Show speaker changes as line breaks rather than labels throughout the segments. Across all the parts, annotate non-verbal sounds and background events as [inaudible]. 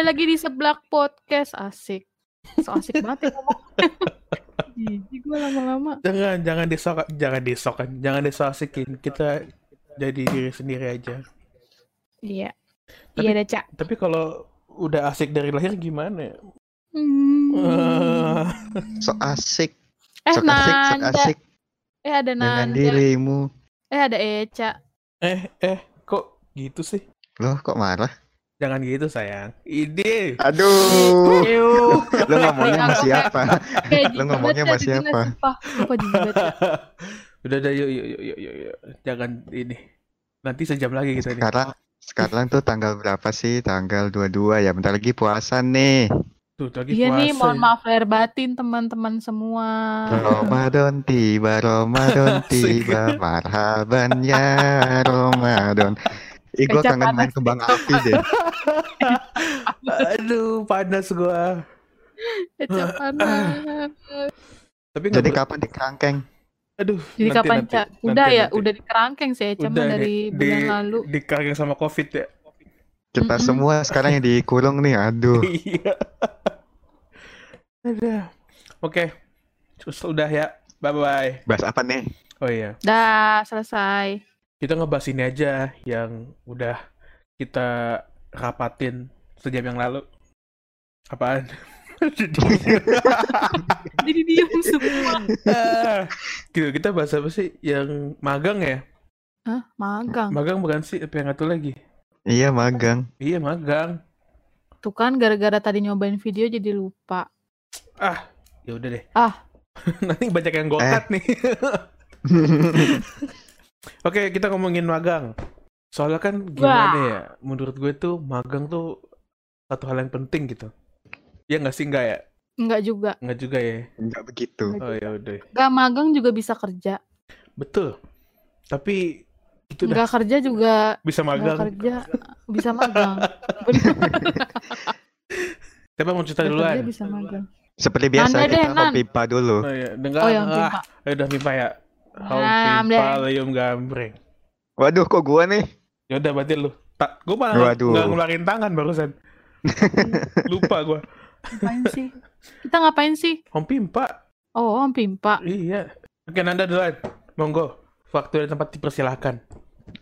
kembali lagi di seblak podcast asik. So asik banget ya ngomong. [laughs] Gue lama-lama.
Jangan jangan disok jangan disokan, jangan disosikin. Kita jadi diri sendiri aja.
Iya.
Tapi-
Iya deh, Cak.
Tapi kalau udah asik dari lahir gimana?
Hmm. [laughs]
Sok asik,
Eh,
sok asik,
Nanda.
asik
Eh, ada
dengan
Nanda.
dirimu.
Eh, ada Eca.
eh eh kok gitu sih?
Loh, kok marah?
Jangan gitu sayang. Ide.
Aduh, lo ngomongnya sama siapa? Lo ngomongnya sama siapa? [laughs]
Udah udah yuk yuk yuk yuk yuk. Jangan ini. Nanti sejam lagi kita nih.
Sekarang sekarang tuh tanggal berapa sih? Tanggal 22 ya. Bentar lagi puasa nih.
Tuh lagi
Iya nih,
puasa
mohon
ya.
maaf lahir batin teman-teman semua.
Ramadan tiba, Ramadan [laughs] tiba, marhaban ya Ramadan. Ih, gue
Kecap
kangen main kembang api deh. [laughs]
Aduh, panas gua.
Eca [sighs] panas.
Tapi
Jadi kapan di kerangkeng?
Aduh,
Jadi
nanti,
kapan,
nanti,
Cak?
nanti,
Udah ya,
nanti.
udah di kerangkeng sih
Udah
dari
di-
bulan
di-
lalu.
Dikarang sama covid ya.
Kita
Mm-mm.
semua sekarang yang dikurung nih. Aduh. [laughs]
Iya. Ada. Oke. Terus udah ya. Bye bye.
Bahas apa nih?
Oh iya.
Dah, selesai.
Kita ngebahas ini aja yang udah kita rapatin sejam yang lalu. Apaan? [laughs]
Jadi diem semua.
Ah, [laughs] gitu, kita bahas apa sih? Yang magang ya?
Hah? Magang.
Magang bukan sih? Apa yang satu lagi?
Iya magang.
Iya magang.
Tuh kan gara-gara tadi nyobain video jadi lupa.
Ya udah deh.
Ah. [laughs]
Nanti banyak yang gue
Eh.
nih. Oke, kita ngomongin magang. Soalnya kan gimana ya? Menurut gue tuh magang tuh satu hal yang penting gitu. Ya nggak sih nggak ya?
Enggak juga.
Nggak juga ya.
Enggak begitu.
Oh ya udah.
Gak magang juga bisa kerja.
Betul. Tapi itu udah
Enggak kerja juga
bisa magang.
kerja bisa magang. [laughs]
Siapa mau cerita
Nggak
duluan?
kerja bisa magang.
Seperti biasa
Nanda deh,
kita mau
Nan.
pipa dulu.
Oh iya, dengar.
Oh yang
ah,
timpa.
ayo udah pipa ya. Hau
Nam,
pipa
deh.
lium gambreng.
Waduh, kok gua nih?
Ya udah berarti lu. Tak, gue malah
Waduh.
nggak ngeluarin tangan barusan. [laughs] Lupa gue.
Ngapain sih? Kita ngapain sih?
Om Pimpa.
Oh, Om Pimpa.
Iya. Oke, Nanda duluan. Monggo. Waktu dan tempat dipersilahkan.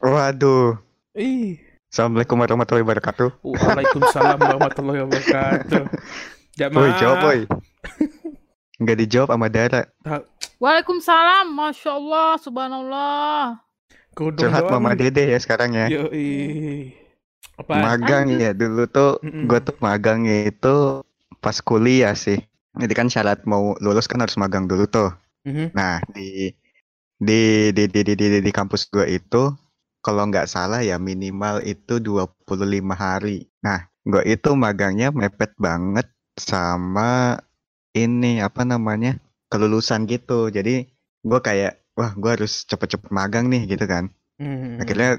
Waduh.
Ih.
Assalamualaikum warahmatullahi wabarakatuh.
Waalaikumsalam warahmatullahi wabarakatuh. [laughs] Jamaah.
Woi, jawab woi. Enggak dijawab sama Dara.
Waalaikumsalam. Masya Allah. Subhanallah.
Kerudung
Curhat
doang.
Mama Dede ya sekarang ya.
Yoi. Apa?
Magang
Lanjut.
ya dulu tuh
Mm-mm.
gua tuh magang itu pas kuliah sih. Jadi kan syarat mau lulus kan harus magang dulu tuh.
Mhm.
Nah, di di di di di, di, di kampus gua itu kalau nggak salah ya minimal itu 25 hari. Nah, gua itu magangnya mepet banget sama ini apa namanya? Kelulusan gitu. Jadi gua kayak wah, gua harus cepet-cepet magang nih gitu kan.
Mhm.
Akhirnya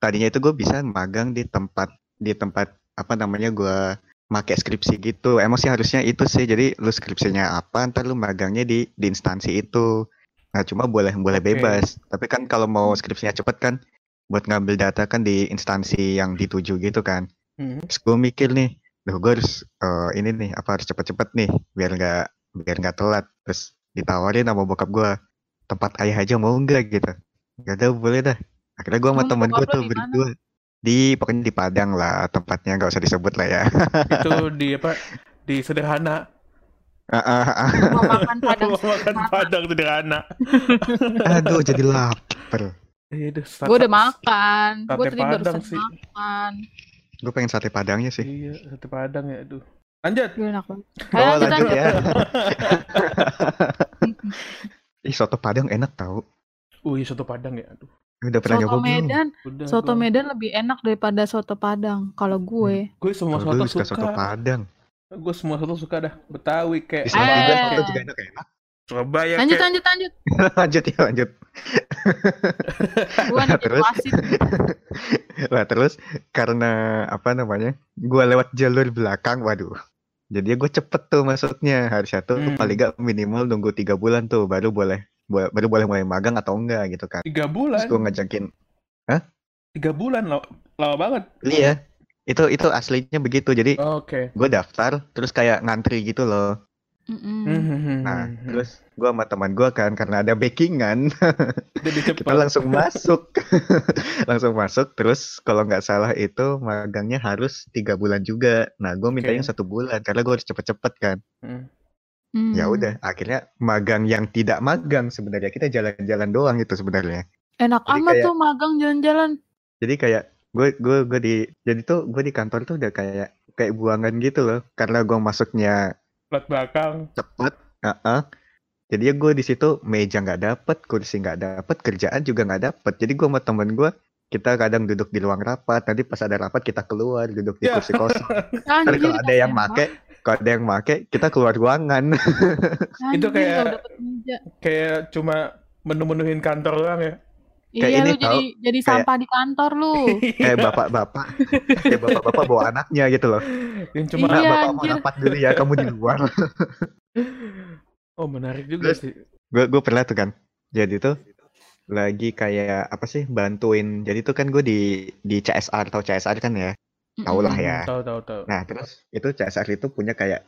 tadinya itu gue bisa magang di tempat di tempat apa namanya gua make skripsi gitu. Emang sih harusnya itu sih. Jadi lu skripsinya apa, ntar lu magangnya di di instansi itu. Nah, cuma boleh boleh
Oke.
bebas. Tapi kan kalau mau skripsinya cepet kan buat ngambil data kan di instansi yang dituju gitu kan. Terus gue mikir nih, Duh, gue harus eh, ini nih apa harus cepet-cepet nih biar nggak biar nggak telat. Terus ditawarin sama bokap gue tempat ayah aja mau nggak gitu. Gak ada boleh dah. Akhirnya gue sama
Emang
temen gue tuh berdua di pokoknya di Padang lah tempatnya nggak usah disebut lah ya.
Itu di apa? Di sederhana.
Mau makan [laughs] padang.
Mau makan padang sederhana.
Aduh jadi lapar.
Iya,
Gue udah makan. Gue
sate
tadi
sih.
makan.
Gue pengen sate Padangnya sih.
Iya, sate padang ya, aduh. Lanjut.
Gue enak banget.
Oh,
Ayo lanjut,
ya. [laughs] Ih soto Padang enak tau.
Wih, soto padang ya, aduh.
Udah pernah
Soto
nyoba belum?
Medan,
Udah.
soto
gua-
Medan lebih enak daripada soto Padang. Kalau gue,
Gue semua soto
suka
suka.
soto Padang.
Gue semua soto suka dah. Betawi kayak
Di sana juga
Eh.
soto juga enak-enak.
Surabaya
lanjut,
kayak
lanjut, lanjut. [laughs]
lanjut ya lanjut.
Gue nih jadi
Terus? Nah [laughs] terus karena apa namanya? Gue lewat jalur belakang, waduh. Jadi gue cepet tuh masuknya. Harusnya tuh
Hmm.
paling gak minimal nunggu tiga bulan tuh baru boleh bo- baru boleh mulai magang atau enggak gitu kan.
tiga
Terus
bulan.
gue ngajakin,
Tiga bulan lo, lama banget.
iya. itu itu aslinya begitu. Jadi
Oke.
gue daftar terus kayak ngantri gitu loh.
Mm-mm.
Nah, terus gue sama teman gue kan karena ada backingan, [laughs]
jadi
kita langsung [laughs] masuk, [laughs] langsung masuk. Terus kalau nggak salah itu magangnya harus tiga bulan juga. Nah, gue mintanya
Oke.
satu bulan karena gue harus cepet-cepet kan.
Hmm.
Hmm.
Ya udah, akhirnya magang yang tidak magang sebenarnya kita jalan-jalan doang itu sebenarnya.
Enak
Jadi
amat
kayak-
tuh magang jalan-jalan.
Jadi kayak gue gue gue di jadi tuh gue di kantor tuh udah kayak kayak buangan gitu loh karena gue masuknya
Plat belakang.
cepet. Heeh. Jadi ya gue di situ meja nggak dapet, kursi nggak dapet, kerjaan juga nggak dapet. Jadi gue sama temen gue kita kadang duduk di ruang rapat, nanti pas ada rapat kita keluar duduk di
Ya.
kursi kosong. [laughs]
Anjir,
kalau ada yang make, kalau ada yang make, kita keluar ruangan.
banget.
Itu kayak-. Kayak cuma menu-menuhin kantor doang ya.
Kayak
Iya
ini
lu jadi
tau,
jadi
kayak-
sampah di kantor lu. [laughs]
kayak bapak-bapak, kayak bapak-bapak bawa anaknya gitu loh.
Yang cuma
Iya,
bapak mau
anjir.
rapat dulu ya, kamu di luar. [laughs]
Oh, menarik juga
Terus-
sih.
gue gue pernah tuh kan jadi tuh lagi kayak apa sih bantuin jadi tuh kan gue di di CSR atau CSR kan ya tau lah ya
Tahu tahu tahu.
nah terus itu CSR itu punya kayak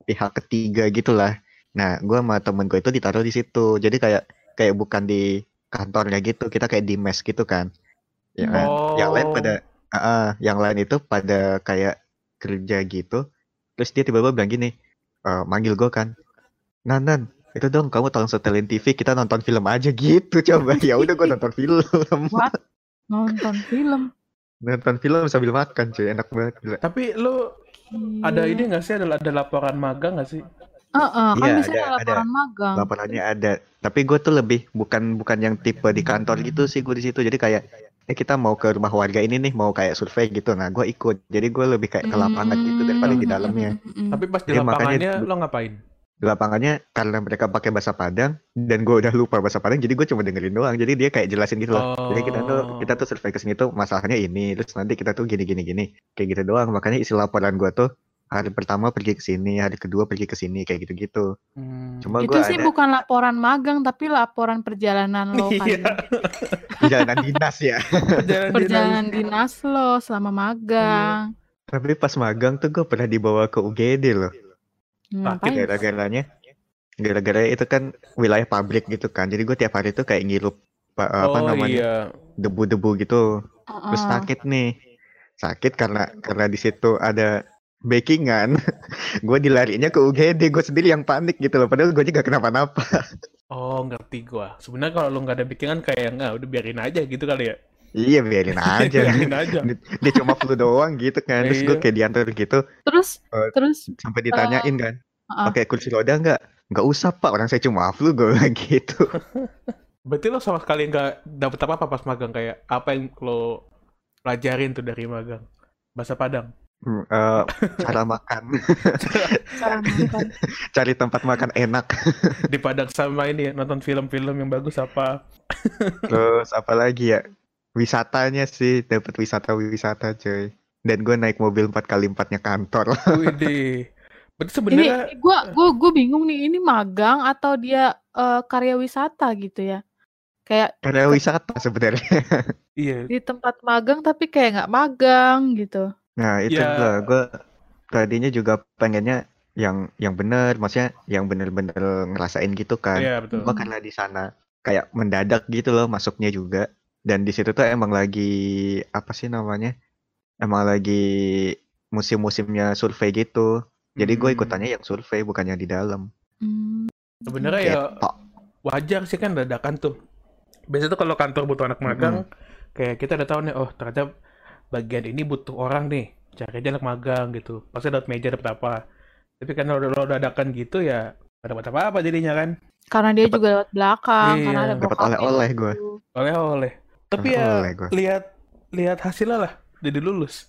pihak ketiga gitulah nah gue sama temen gue itu ditaruh di situ jadi kayak kayak bukan di kantornya gitu kita kayak di mes gitu kan ya kan?
Oh.
yang lain pada ah, ah, yang lain itu pada kayak kerja gitu terus dia tiba-tiba bilang gini eh, manggil gue kan Nan Nan itu dong kamu tolong setelin TV kita nonton film aja [laughs] gitu coba ya udah gue nonton film
What? Nonton film.
nonton film sambil makan cuy enak banget gila.
Tapi lu ada ini nggak sih ada ada laporan magang nggak sih?
Heeh, kan
Iya,
bisa
ada-
ada, laporan magang.
laporannya ada. Tapi gue tuh lebih bukan bukan yang tipe di kantor gitu sih gue di situ. Jadi kayak eh kita mau ke rumah warga ini nih mau kayak survei gitu. Nah gue ikut. Jadi gue lebih kayak ke lapangan gitu daripada di dalamnya.
Mm-mm.
Tapi pas di
Jadi makanya
lapangannya
dulu-
lo ngapain?
di lapangannya karena mereka pakai bahasa Padang dan gue udah lupa bahasa Padang jadi gue cuma dengerin doang. Jadi dia kayak jelasin gitu loh. Jadi kita tuh
Oh.
kita tuh survei ke sini tuh masalahnya ini terus nanti kita tuh gini gini gini. Kayak gitu doang. Makanya isi laporan gue tuh hari pertama pergi ke sini hari kedua pergi ke sini kayak gitu gitu
Hmm.
cuma
itu sih
ada
bukan laporan magang tapi laporan perjalanan lo [laughs] kan.
Iya.
perjalanan dinas ya
Perjalanan dinas.
Perjalanan dinas lo selama magang.
tapi pas magang tuh gue pernah dibawa ke UGD loh
Ngapain?
gara-garanya gara-gara itu kan wilayah pabrik gitu kan jadi gue tiap hari tuh kayak ngirup pa- apa
oh
namanya
iya.
debu-debu gitu terus
Heeh.
sakit nih sakit karena karena di situ ada backingan [laughs] gue dilarinya ke UGD gue sendiri yang panik gitu loh padahal gue juga kenapa-napa [laughs]
Oh ngerti gua. Sebenarnya kalau lu nggak ada bikinan kayak nggak udah biarin aja gitu kali ya.
iya biarin [laughs] aja
biarin aja.
dia cuma flu doang gitu kan terus gue
Iya.
kayak diantar gitu
Terus
Eh,
terus
sampai ditanyain kan
Heeh.
pakai kursi roda nggak nggak usah pak orang saya cuma flu gue gitu
Berarti lo sama sekali nggak dapet apa-apa pas magang kayak apa yang lo pelajarin tuh dari magang? Bahasa Padang.
Hmm, eh, cara [laughs] makan
cara makan.
cari tempat makan enak [laughs]
Di Padang sama ini ya, nonton film-film yang bagus apa? [laughs]
terus apalagi ya wisatanya sih dapat wisata wisata cuy dan gue naik mobil empat kali empatnya kantor
Widih. Berarti
Ini
sebenarnya
gua gua gua bingung nih ini magang atau dia eh, karya wisata gitu ya. Kayak
karena wisata sebenarnya
iya.
di tempat magang tapi kayak nggak magang gitu.
Nah itu
Ya.
lah gue tadinya juga pengennya yang yang bener maksudnya yang bener-bener ngerasain gitu kan
Iya betul.
Cuma karena di sana kayak mendadak gitu loh masuknya juga dan di situ tuh emang lagi apa sih namanya emang lagi musim-musimnya survei gitu jadi gue
Hmm.
ikutannya yang survei bukan yang di dalam
Hmm.
Sebenarnya ya
Gitu.
wajar sih kan dadakan tuh. Biasanya tuh kalau kantor butuh anak magang, kayak kita udah tahu nih, oh ternyata bagian ini butuh orang nih, cari aja anak magang gitu. Pasti dapat meja dapat apa. Tapi karena udah lo dadakan gitu ya, gak dapat apa-apa jadinya kan.
Karena dia juga lewat belakang, karena
Iya.
ada
Dapat oleh-oleh
gitu.
gua.
Oleh-oleh. Tapi ya
Oleh
lihat lihat hasilnya lah, jadi lulus.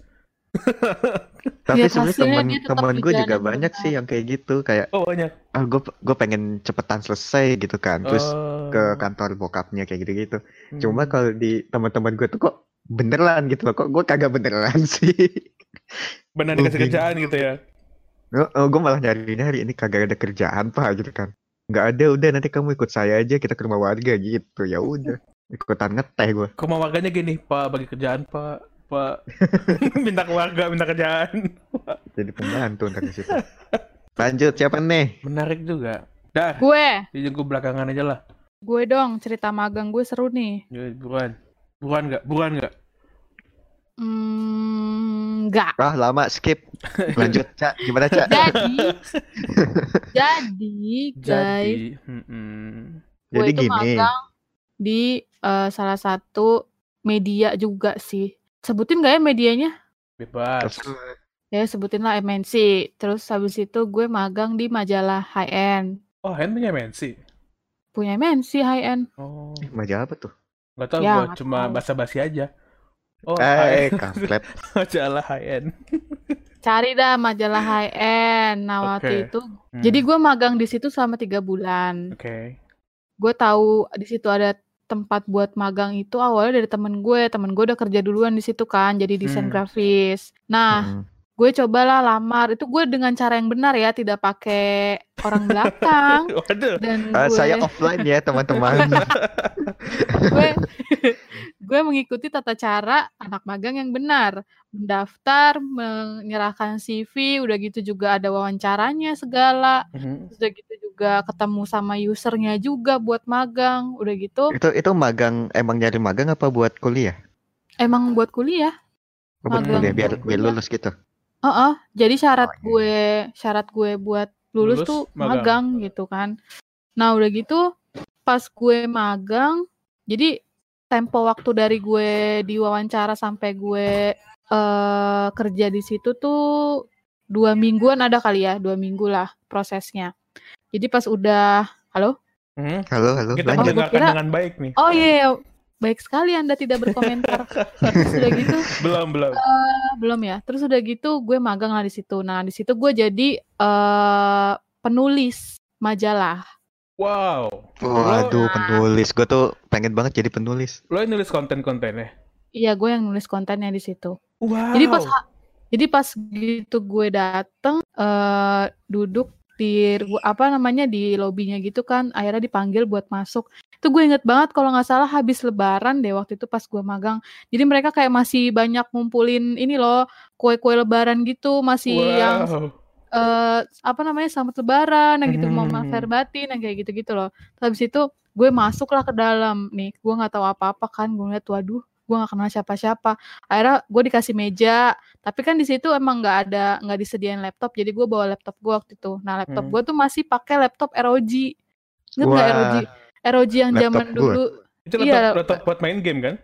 tapi sebenarnya teman
di
gue juga banyak sih yang kayak gitu kayak
Oh banyak.
ah gue gue pengen cepetan selesai gitu kan terus
Oh.
ke kantor bokapnya kayak gitu-gitu cuma
Hmm.
kalau di teman-teman gue tuh kok beneran gitu loh kok gue kagak beneran [laughs] sih
benar dikasih kerjaan gitu ya.
Oh, gue malah nyari-nyari ini kagak ada kerjaan pak gitu kan. Nggak ada udah nanti kamu ikut saya aja kita ke rumah warga gitu ya udah ikutan ngeteh gue.
Ke rumah warganya gini, Pak, bagi kerjaan, Pak. Pak. [laughs] minta keluarga, minta kerjaan.
Jadi pembantu ntar situ. Lanjut siapa nih?
Menarik juga. Dah,
Gue,
jadi gue belakangan aja lah.
gue dong cerita magang gue seru nih.
Ya, buruan. Buruan nggak? Buruan nggak?
Hmm, enggak.
Ah lama skip. Lanjut Cak, gimana Cak?
Jadi, [laughs] jadi guys,
Jadi, mm-mm.
gue
Jadi
itu
gini.
magang di eh, salah satu media juga sih. Sebutin gak ya medianya?
bebas.
Ya sebutin lah MNC. Terus habis itu gue magang di majalah High End.
Oh, Hen punya MNC.
Punya MNC High End.
Oh,
Majalah apa tuh?
Nggak tahu
Ya, nggak
cuma basa-basi aja. Oh,
Eh,
high
kampret. [laughs]
majalah high end.
Cari dah majalah High End. Nah waktu
Oke.
itu,
Hmm,
jadi gue magang di situ selama tiga bulan.
Oke.
Gue tahu di situ ada tempat buat magang itu awalnya dari temen gue. Temen gue udah kerja duluan di situ kan, jadi desain
Hmm.
grafis. Nah,
Hmm.
Gue cobalah lamar. Itu gue dengan cara yang benar ya, tidak pakai orang [laughs] belakang.
Waduh.
Dan
Ah,
gue,
saya offline ya teman-teman. [laughs]
gue, gue mengikuti tata cara anak magang yang benar. Mendaftar, menyerahkan CV, udah gitu juga ada wawancaranya segala.
Mhm.
Terus udah gitu juga ketemu sama usernya juga buat magang. Udah gitu
itu itu magang emang nyari magang apa buat kuliah?
emang buat kuliah.
Oh, buat
Magang
kuliah biar biar lulus gitu.
Heeh, jadi syarat
Oh,
gue syarat gue buat lulus,
Lulus,
tuh
magang.
magang. gitu kan. Nah, udah gitu pas gue magang, jadi tempo waktu dari gue diwawancara sampai gue eh kerja di situ tuh dua mingguan ada kali ya, dua minggu lah prosesnya. Jadi pas udah, halo?
Mhm.
Halo, halo,
Kita mendengarkan
kira-
dengan baik nih.
Oh iya, iya. baik sekali Anda tidak berkomentar. Terus [laughs] udah gitu,
Belum, belum.
Ah, belum ya. Terus udah gitu gue magang lah di situ. Nah, di situ gue jadi eh penulis majalah.
Wow.
Waduh,
Nah.
penulis. Gue tuh pengen banget jadi penulis.
Lo yang nulis konten-kontennya.
Iya, gue yang nulis kontennya di situ.
Wow.
Jadi pas jadi pas gitu gue dateng eh duduk di apa namanya di lobinya gitu kan, akhirnya dipanggil buat masuk. Itu gue inget banget kalau nggak salah habis lebaran deh waktu itu pas gue magang. Jadi mereka kayak masih banyak ngumpulin ini loh, kue-kue lebaran gitu, masih yang
wow.
eh apa namanya selamat lebaran yang gitu mau
Hmm.
batin yang kayak gitu-gitu loh. Terus habis itu gue masuklah ke dalam nih, gue nggak tahu apa-apa kan, gue ngeliat waduh, gue nggak kenal siapa-siapa. Akhirnya gue dikasih meja, tapi kan di situ emang nggak ada nggak disediain laptop, jadi gue bawa laptop gue waktu itu. Nah laptop
Hmm.
gue tuh masih pakai laptop ROG. Ingat nggak. ROG? ROG yang
Laptop
zaman dulu.
Itu
Iya.
laptop, laptop buat main game kan?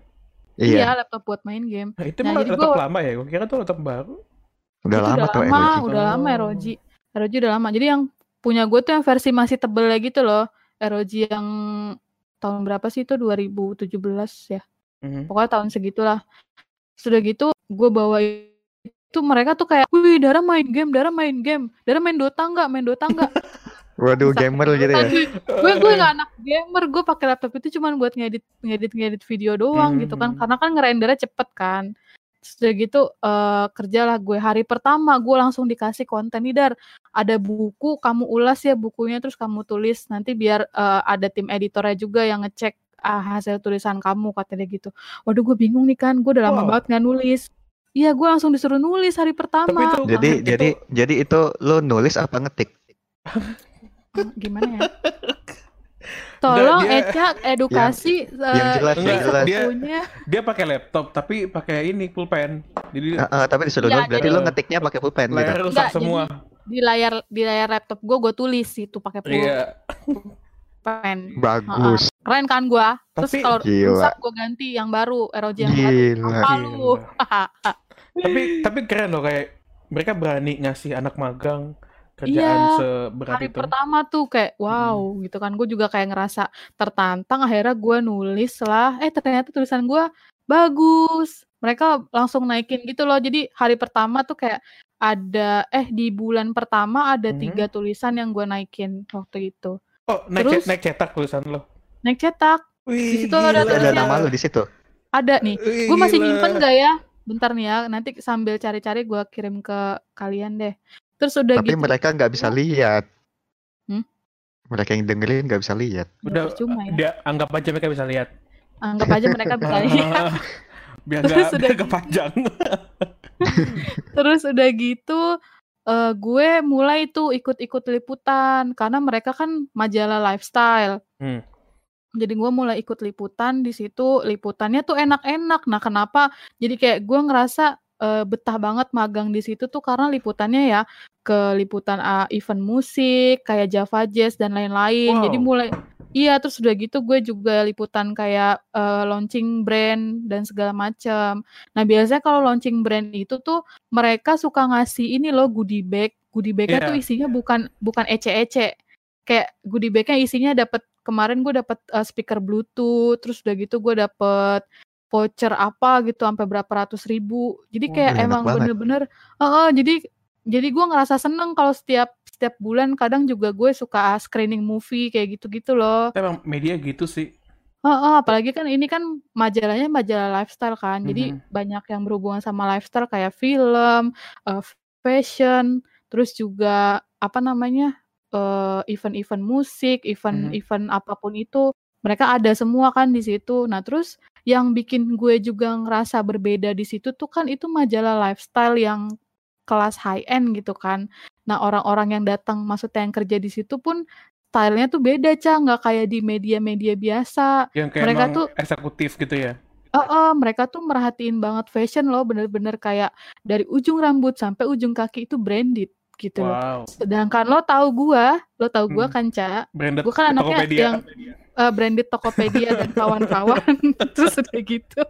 Iya.
Iya,
laptop buat main game.
Nah, itu
Nah,
laptop
gua-
lama ya? Gue kira tuh laptop baru.
udah
itu
lama
udah
tuh
lama,
ROG.
udah lama
Oh.
ROG. ROG udah lama. Jadi yang punya gue tuh yang versi masih tebelnya gitu loh. ROG yang tahun berapa sih itu 2017 ya.
Mhm.
Pokoknya tahun segitulah. Sudah gitu gue bawa itu mereka tuh kayak, wih Dara main game, Dara main game, Dara main Dota nggak, main Dota nggak. [laughs]
Waduh, gamer gitu ya.
gue gue nggak anak gamer, gue pakai laptop itu cuman buat ngedit ngedit ngedit video doang gitu kan,
Hmm.
karena kan ngerendernya cepet kan. Sudah gitu eh kerjalah gue hari pertama gue langsung dikasih konten nih Dar ada buku kamu ulas ya bukunya terus kamu tulis nanti biar eh, ada tim editornya juga yang ngecek ah, hasil tulisan kamu katanya gitu. Waduh gue bingung nih kan gue udah lama
Wow.
banget nggak nulis. Iya gue langsung disuruh nulis hari pertama.
Tapi itu
Jadi
itu-
jadi jadi itu lo nulis apa ngetik?
Hmm, gimana ya? [laughs] Tolong
dia-
Eca [laughs] edukasi
yang
eh,
jelas,
yang jelas. Dia- dia pakai laptop tapi pakai ini pulpen. Jadi
Ah, ah, tapi disuruh nulis. Berarti
jadi-
lo ngetiknya pakai pulpen gitu.
layar rusak
Enggak,
semua.
di layar di layar laptop gue gue tulis itu pakai
Iya.
Pulpen
Bagus.
keren kan gue terus kalau
Gila.
rusak gue ganti yang baru ROG yang baru
Gila.
apa lu [laughs]
tapi tapi keren loh kayak mereka berani ngasih anak magang kerjaan
Iya,
seberat
hari
itu.
pertama tuh kayak wow gitu kan. Gue juga kayak ngerasa tertantang akhirnya gue nulis lah. Eh ternyata tulisan gue bagus. Mereka langsung naikin gitu loh. Jadi hari pertama tuh kayak ada eh di bulan pertama ada
Mhm.
tiga tulisan yang gue naikin waktu itu
Oh, naik,
Terus-
naik cetak tulisan lo.
naik cetak
Wih,
situ ada
Ada
tulisannya.
nama lo di situ.
ada nih
Wih,
gue masih
gila.
nyimpen gak ya bentar nih ya nanti sambil cari-cari gue kirim ke kalian deh terus udah
Tapi
gitu
mereka nggak bisa lihat.
Hmm?
Mereka yang dengerin nggak bisa lihat.
Udah
percuma ya
dia anggap aja mereka bisa lihat.
anggap aja mereka bisa [laughs] lihat
biar
Terus
nggak
udah
biar nggak panjang. [laughs]
Terus udah gitu eh, gue mulai tuh ikut-ikut liputan karena mereka kan majalah lifestyle.
Hmm.
Jadi gue mulai ikut liputan di situ, liputannya tuh enak-enak. Nah, kenapa? Jadi kayak gue ngerasa eh, betah banget magang di situ tuh karena liputannya ya ke liputan ah, event musik, kayak Java Jazz dan lain-lain. Jadi
Wow.
mulai iya terus udah gitu gue juga liputan kayak eh, launching brand dan segala macam. Nah, biasanya kalau launching brand itu tuh mereka suka ngasih ini loh goodie bag. Goodie bagnya tuh
Iya.
isinya bukan bukan ece-ece. Kayak goodie bagnya isinya dapat kemarin gue dapet eh, speaker Bluetooth, terus udah gitu gue dapet voucher apa gitu sampai berapa ratus ribu. Jadi kayak
enak
emang bener-bener, heeh, jadi jadi gue ngerasa seneng kalau setiap setiap bulan kadang juga gue suka screening movie kayak gitu-gitu loh.
Emang media gitu sih.
Heeh, apalagi kan ini kan majalahnya majalah lifestyle kan. Jadi
Mhm.
banyak yang berhubungan sama lifestyle kayak film, eh, fashion, terus juga apa namanya? eh, event-event musik, event-event apa pun itu mereka ada semua kan di situ. Nah, terus yang bikin gue juga ngerasa berbeda di situ tuh kan itu majalah lifestyle yang kelas high end gitu kan. Nah, orang-orang yang datang maksudnya yang kerja di situ pun stylenya tuh beda, Ca, nggak kayak di media-media biasa.
Yang kayak
Mereka tuh
eksekutif gitu ya.
Heeh, mereka tuh merhatiin banget fashion loh, bener-bener kayak dari ujung rambut sampai ujung kaki itu branded gitu loh.
Wow.
Sedangkan lo tahu gua, lo tahu gua
Hmm.
kan, Ca,
Branded
gua kan anaknya
Tokopedia.
yang eh, branded Tokopedia dan kawan-kawan [laughs] terus udah gitu.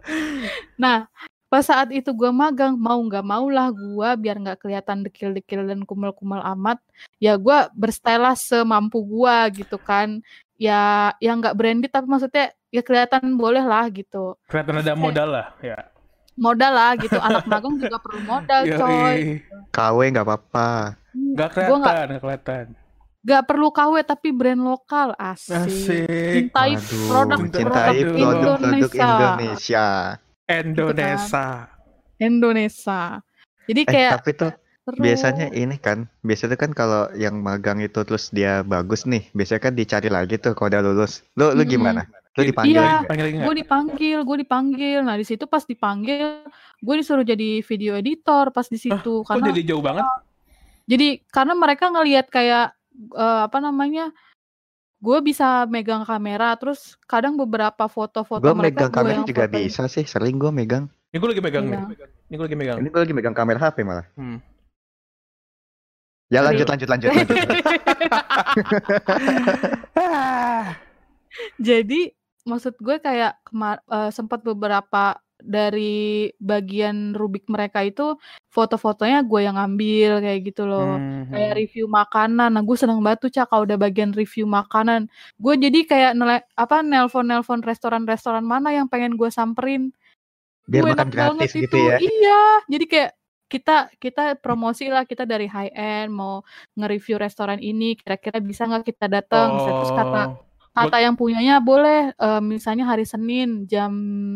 Nah, pas saat itu gua magang, mau nggak mau lah gua biar nggak kelihatan dekil-dekil dan kumel-kumel amat, ya gua berstyle lah semampu gua gitu kan. Ya yang nggak branded tapi maksudnya ya kelihatan boleh lah gitu.
Kelihatan ada modal lah ya.
modal lah gitu, anak magang juga perlu modal
Yoi.
coy.
KW nggak apa-apa.
Nggak
Gua
kelihatan,
nggak
nggak kelihatan.
nggak perlu KW tapi brand lokal, asik.
Asik.
Cintai
Waduh,
produk-produk
mencintai
produk
produk-produk
Indonesia.
Indonesia.
Indonesia.
Indonesia. Jadi
Eh,
kayak
tapi tuh
seru.
biasanya ini kan, biasanya kan kalau yang magang itu terus dia bagus nih, biasanya kan dicari lagi tuh kalau udah lulus. Lu lu gimana? Lu
Iya.
dipanggil
Iya. gue dipanggil, gue dipanggil. Nah di situ pas dipanggil, gue disuruh jadi video editor pas di situ
Kok
karena
jadi jauh banget?
jadi karena mereka ngelihat kayak eh, apa namanya, gue bisa megang kamera, terus kadang beberapa foto-foto mereka
megang
gue
kamera
yang
juga
fotoin.
bisa sih, sering gua megang.
Ini gue lagi megang nih. Ini gue lagi megang.
Ini gua lagi megang kamera HP malah.
Hmm.
Ya lanjut lanjut lanjut lanjut. [laughs] [laughs]
Jadi maksud gue kayak kemar eh, sempat beberapa dari bagian rubik mereka itu foto-fotonya gue yang ambil kayak gitu loh. Kayak
Mhm.
review makanan. Nah, gue seneng banget tuh Cak kalau udah bagian review makanan. Gue jadi kayak nele- apa nelpon-nelpon restoran-restoran mana yang pengen gue samperin.
Biar
Gue
makan gratis gitu
itu.
ya.
Iya, jadi kayak kita kita promosi lah kita dari high end mau nge-review restoran ini kira-kira bisa nggak kita datang Bisa terus kata
Oh.
Kata yang punyanya boleh eh, misalnya hari Senin jam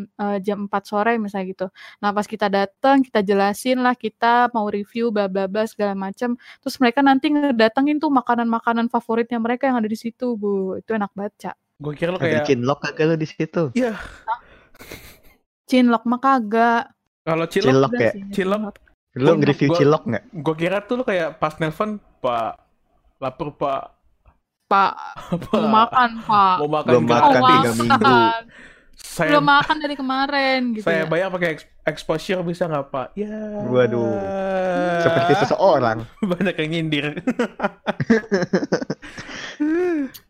eh, jam 4 sore misalnya gitu. Nah, pas kita datang kita jelasin lah kita mau review bla bla bla segala macam. Terus mereka nanti ngedatengin tuh makanan-makanan favoritnya mereka yang ada di situ, Bu. Itu enak banget, Cak.
Gue kira lo
Ada
kayak
cinlok kagak lu di situ?
Iya,
Cinlok mah kagak.
kalau cilok,
Cilok
Udah
ya? Lu
Gua-
nge-review cilok nggak?
gue kira tuh lo kayak pas nelpon Pak lapar Pak
Pak,
Pak
mau makan, Pak.
mau makan
Belum makan
Mau
tiga minggu.
makan.
saya
Belum makan dari kemarin gitu
saya
ya.
bayar pakai ex- exposure bisa nggak Pak ya
Waduh. Seperti seseorang. [laughs]
banyak yang nyindir [laughs]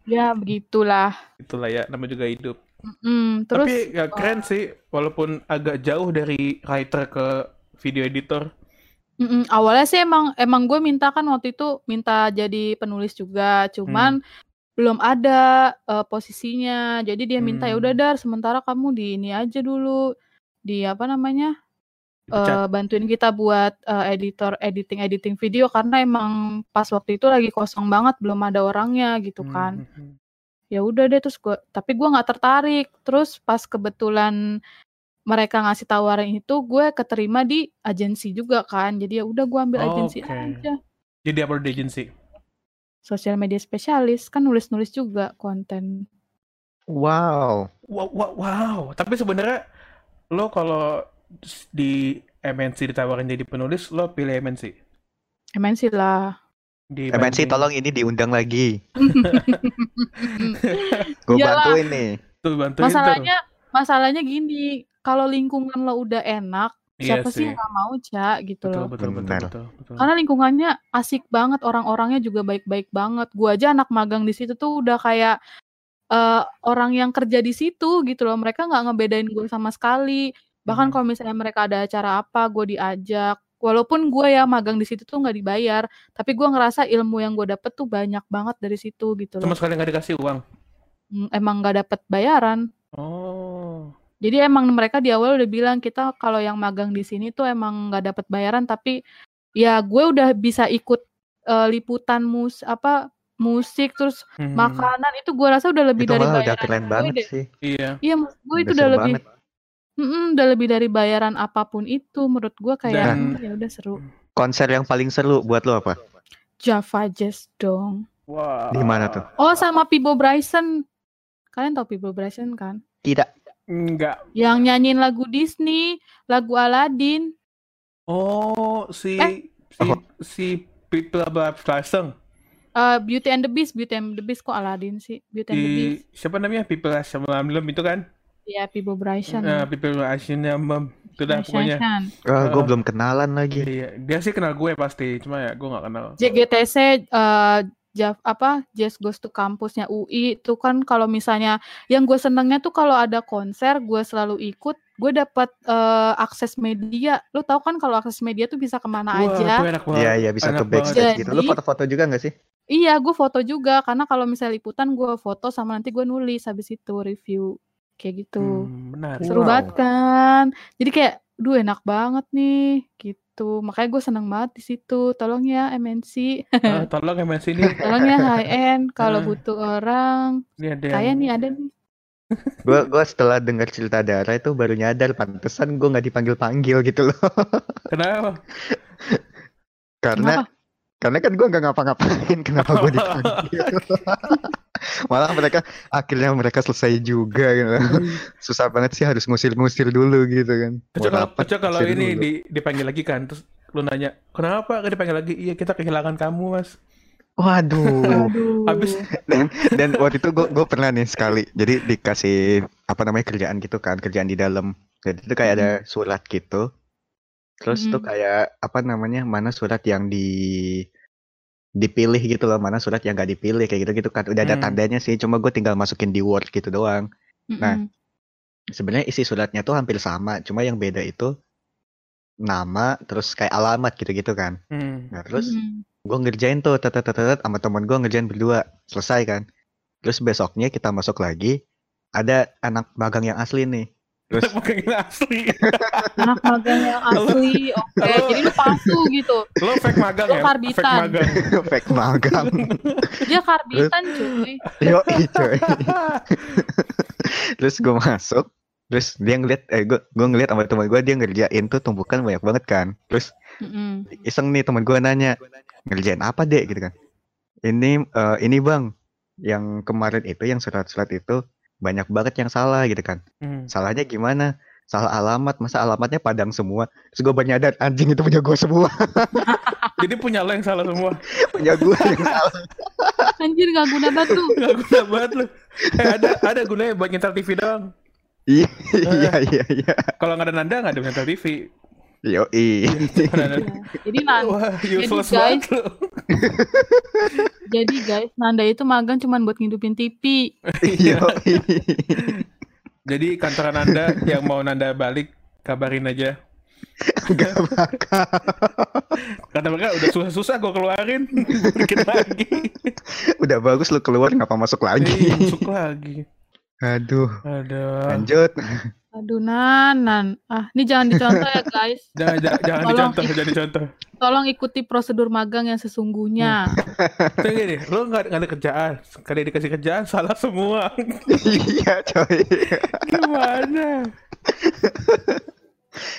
Ya, begitulah.
itulah ya nama juga hidup
Mm, terus
tapi ya keren sih walaupun agak jauh dari writer ke video editor
Mm-mm, awalnya sih emang emang gue minta kan waktu itu minta jadi penulis juga, cuman belum ada eh, posisinya. Jadi dia minta ya udah
Hmm.
dar, sementara kamu di ini aja dulu di apa namanya
Dipecat.
eh, bantuin kita buat eh, editor editing editing video karena emang pas waktu itu lagi kosong banget, belum ada orangnya gitu kan.
Hmm.
Ya udah deh terus gue, tapi gue nggak tertarik. Terus pas kebetulan mereka ngasih tawaran itu, gue keterima di agensi juga kan. Jadi ya udah gue ambil agensi
Oke.
aja.
jadi apa di agency
Sosial media spesialis kan nulis-nulis juga konten.
Wow.
wow wow, wow. tapi sebenarnya lo kalau di MNC ditawarin jadi penulis, lo pilih MNC.
MNC lah.
Di
MNC tolong ini diundang lagi. [laughs] Gue bantuin nih.
tuh bantuin tuh.
Masalahnya gini, kalau lingkungan lo udah enak,
Iya
siapa sih
sih.
yang gak mau, Cak, gitu
Betul,
loh.
betul, betul,
Benar.
betul, betul.
Karena lingkungannya asik banget, orang-orangnya juga baik-baik banget. Gua aja anak magang di situ tuh udah kayak eh, orang yang kerja di situ gitu loh. Mereka nggak ngebedain gue sama sekali. Bahkan
Hmm.
kalau misalnya mereka ada acara apa, gue diajak. Walaupun gue ya magang di situ tuh nggak dibayar, tapi gue ngerasa ilmu yang gue dapet tuh banyak banget dari situ gitu
Sama
loh.
sekali nggak dikasih uang.
Hmm, Emang nggak dapet bayaran.
Oh.
Jadi emang mereka di awal udah bilang kita kalau yang magang di sini tuh emang nggak dapat bayaran tapi ya gue udah bisa ikut eh, liputan mus apa musik terus
Hmm.
makanan itu gue rasa udah lebih
Itu
dari
malah udah
bayaran
keren
gue
banget
deh.
sih.
Iya.
Iya maksud gue itu
Udah
lebih
banget.
Mm-mm, udah lebih dari bayaran apa pun itu menurut gue kayak
Dan-
"Hmm, ya udah seru.
Konser yang paling seru buat lo apa?
Java Jazz dong.
Wah.
Di mana tuh?
Oh sama Pibo Bryson. Kalian tau Pibo Bryson kan?
Tidak.
Enggak.
Yang nyanyiin lagu Disney, lagu Aladdin.
Oh, si
Eh?
si si People Above Flashing
Eh, Beauty and the Beast, Beauty and the Beast kok Aladdin sih? Beauty and the
di
Beast.
siapa namanya People Asylum itu kan?
Ya, Pibo Bryson.
Nah, People Asylum itu dah pokoknya.
Ah, gue
Ah.
belum kenalan lagi.
Iya, dia sih kenal gue pasti, cuma ya gue nggak kenal.
JGTC eh Jav, apa Jazz Goes to Campusnya UI itu kan kalau misalnya yang gue senengnya tuh kalau ada konser gue selalu ikut gue dapat eh, akses media lo tau kan kalau akses media tuh bisa ke mana
Wah,
aja
itu enak banget.
Iya, iya bisa
enak
ke backstage gitu. Lo foto-foto juga gak sih?
iya gue foto juga karena kalau misalnya liputan gue foto sama nanti gue nulis habis itu review kayak gitu
Hmm, benar.
seru
Wow.
banget kan jadi kayak duh enak banget nih gitu makanya gue seneng banget di situ tolong ya MNC
Ah, tolong MNC ini, [laughs]
tolong ya high end kalau
Ah.
butuh orang
ini ada
kayak
yang
nih ada nih [laughs]
Gue gua setelah dengar cerita Dara itu baru nyadar pantesan gue nggak dipanggil-panggil gitu loh.
kenapa? [laughs]
Karena
Kenapa?
Karena kan gue nggak ngapa-ngapain kenapa gue [laughs] dipanggil. [laughs] Malah mereka akhirnya mereka selesai juga gitu. Susah banget sih harus ngusir-ngusir dulu gitu kan.
Kecuali kalau, ini
dulu.
di, dipanggil lagi kan, terus lu nanya, kenapa gak dipanggil lagi? Iya, kita kehilangan kamu, mas.
Waduh.
Aduh. [laughs]
Habis
dan dan waktu itu gue gue pernah nih sekali jadi dikasih apa namanya kerjaan gitu kan kerjaan di dalam jadi itu kayak ada surat gitu terus tuh
Mhm.
kayak apa namanya mana surat yang di dipilih gitu loh mana surat yang gak dipilih kayak gitu gitu kan udah ada
Hmm.
tandanya sih cuma gue tinggal masukin di word gitu doang nah,
Mm-mm.
sebenarnya isi suratnya tuh hampir sama cuma yang beda itu nama terus kayak alamat gitu gitu kan
hmm,
nah terus
Mm-mm.
gue ngerjain tuh tetet tetet sama temen gue ngerjain berdua selesai kan terus besoknya kita masuk lagi ada anak magang yang asli nih terus?
Pakai asli.
anak magang yang asli oke.
Lo-
jadi lu palsu gitu.
Lo fake magang
Lo
ya?
karbitan.
Fake magang. [laughs]
fake magang.
Dia karbitan cuy.
Yo coy terus gue masuk. Terus dia ngeliat eh gue gue ngeliat sama teman gue dia ngerjain tuh tumpukan banyak banget kan. Terus
Mm-mm.
iseng nih teman gue nanya ngerjain apa dek? Gitu kan. Ini eh, ini bang yang kemarin itu yang surat-surat itu banyak banget yang salah gitu kan
Hmm.
salahnya gimana salah alamat masa alamatnya padang semua terus gue banyak nyadar anjing itu punya gue semua [laughs]
Jadi punya lo yang salah semua. [laughs]
punya gue yang salah [laughs]
anjir gak guna banget tuh
Gak guna banget lo. Eh ada ada gunanya buat nyetel TV doang.
iya iya iya iya
Kalau nggak ada nanda nggak ada nyetel TV.
Yo i
Iya. jadi nan
Wah useless
guys, [laughs] jadi guys Nanda itu magang cuman buat ngidupin TV
yo
Jadi kantoran anda yang mau nanda balik kabarin aja.
gak bakal
Kata mereka udah susah-susah gue keluarin, bikin lagi.
udah bagus lu keluar ngapa masuk
Ih,
lagi
masuk lagi.
aduh
Aduh.
lanjut
aduh nan nan ah ini jangan dicontoh ya guys [laughs]
Jangan, jangan, jangan
Tolong.
dicontoh, jangan dicontoh.
tolong ikuti prosedur magang yang sesungguhnya
Tuh gini, lo nggak nggak ada kerjaan, sekali dikasih kerjaan salah semua. [laughs]
iya coy
Gimana?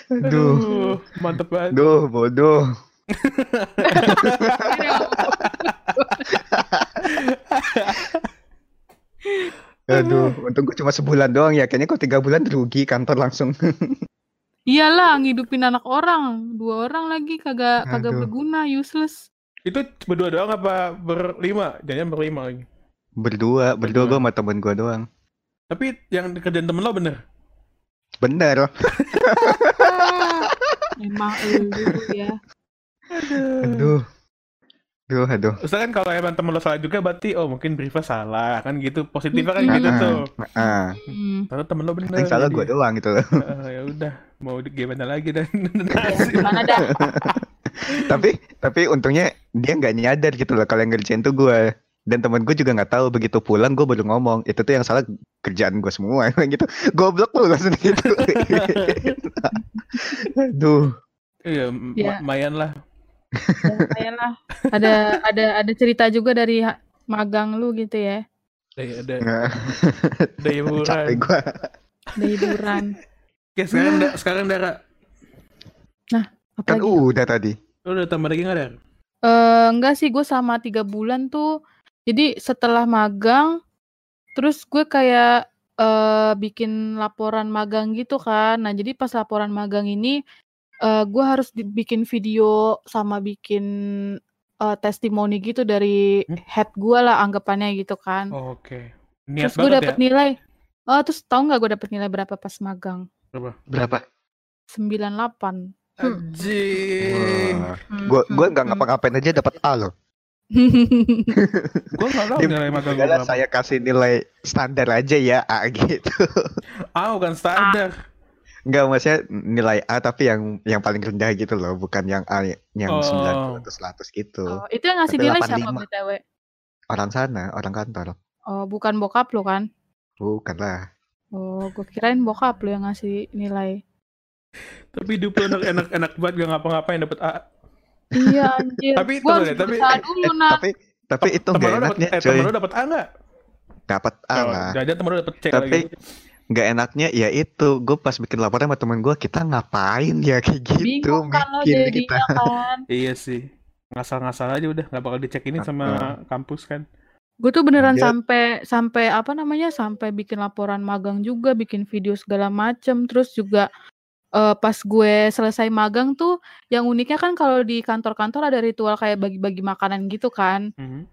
aduh
mantep banget.
aduh bodoh [laughs] Aduh, untung gue cuma sebulan doang ya. Kayaknya kok tiga bulan rugi kantor langsung. [laughs]
Iyalah ngidupin anak orang, dua orang lagi kagak kagak berguna, useless.
Itu berdua doang apa berlima? Jangan berlima lagi.
Berdua, berdua
Berdua.
gue sama temen gue doang.
Tapi yang kerjaan temen lo bener.
Bener. [laughs] [laughs]
Emang elu ya.
Aduh. Aduh, aduh.
Misalkan kalau emang temen lo salah juga berarti oh mungkin briefnya salah kan gitu. Positifnya kan gitu tuh.
Ah,
Hmm.
Ternyata temen lo bener.
yang salah gue doang gitu loh.
Eh, [laughs] ya udah mau di- gimana lagi dan
Ya, gimana dah? [laughs]
tapi tapi untungnya dia nggak nyadar gitu loh kalau yang ngerjain tuh gue dan temen gue juga nggak tahu begitu pulang gue baru ngomong itu tuh yang salah kerjaan gue semua [laughs] gitu goblok lu langsung gitu aduh
Iya,
Ya.
lumayan lah.
Ya, lah. Ada ada ada cerita juga dari magang lu gitu ya.
Ada ada
Nah,
ada hiburan.
capek
Ada hiburan.
Oke, sekarang da, sekarang Dara.
Apa
kan
lagi?
udah tadi
Lo udah tambah lagi nggak Dar?
Eh, enggak sih, gue sama tiga bulan tuh. Jadi setelah magang, terus gue kayak eh bikin laporan magang gitu kan. Nah, jadi pas laporan magang ini, eh gue harus bikin video sama bikin eh, testimoni gitu dari
Hmm?
head gue lah anggapannya gitu kan.
Oh, Oke. Niat
terus gue dapet
ya.
nilai. Oh, terus tau nggak gue dapet nilai berapa pas magang?
berapa
98.
Anjing.
Wah, gue gue nggak ngapa-ngapain aja dapat A loh
Gua nggak tahu
Dia
nilai magang berapa.
saya kasih nilai standar aja ya A gitu
Ah, bukan standar.
Enggak maksudnya nilai A tapi yang yang paling rendah gitu loh bukan yang A yang
Oh.
90 atau 100 gitu
Oh, itu yang ngasih
Tapi
nilai siapa
85.
BTW?
orang sana orang kantor
Oh, bukan bokap lo kan?
bukan lah
Oh, gue kirain bokap lo yang ngasih nilai.
Tapi hidup lu enak enak enak banget gak ngapa-ngapain dapet A.
Iya anjir.
Tapi
harus
deh, tapi-
berusaha dulu nah.
tapi tapi itu
Temen
nggak
lo dapet,
enaknya
eh, temen lo dapet A nggak?
dapat A
Oh,
lah
Jangan temen lo dapet C
Tapi-
lagi.
Nggak enaknya ya itu gue pas bikin laporan sama temen gue kita ngapain ya kayak gitu
Bingung kan jadinya
kita
kan. [laughs]
Iya sih. Ngasal-ngasal aja udah nggak bakal dicek ini sama kampus kan.
Gue tuh beneran
Dia-
sampai sampai apa namanya? Sampai bikin laporan magang juga, bikin video segala macem. Terus juga eh, pas gue selesai magang tuh yang uniknya kan kalau di kantor-kantor ada ritual kayak bagi-bagi makanan gitu kan.
Mhm.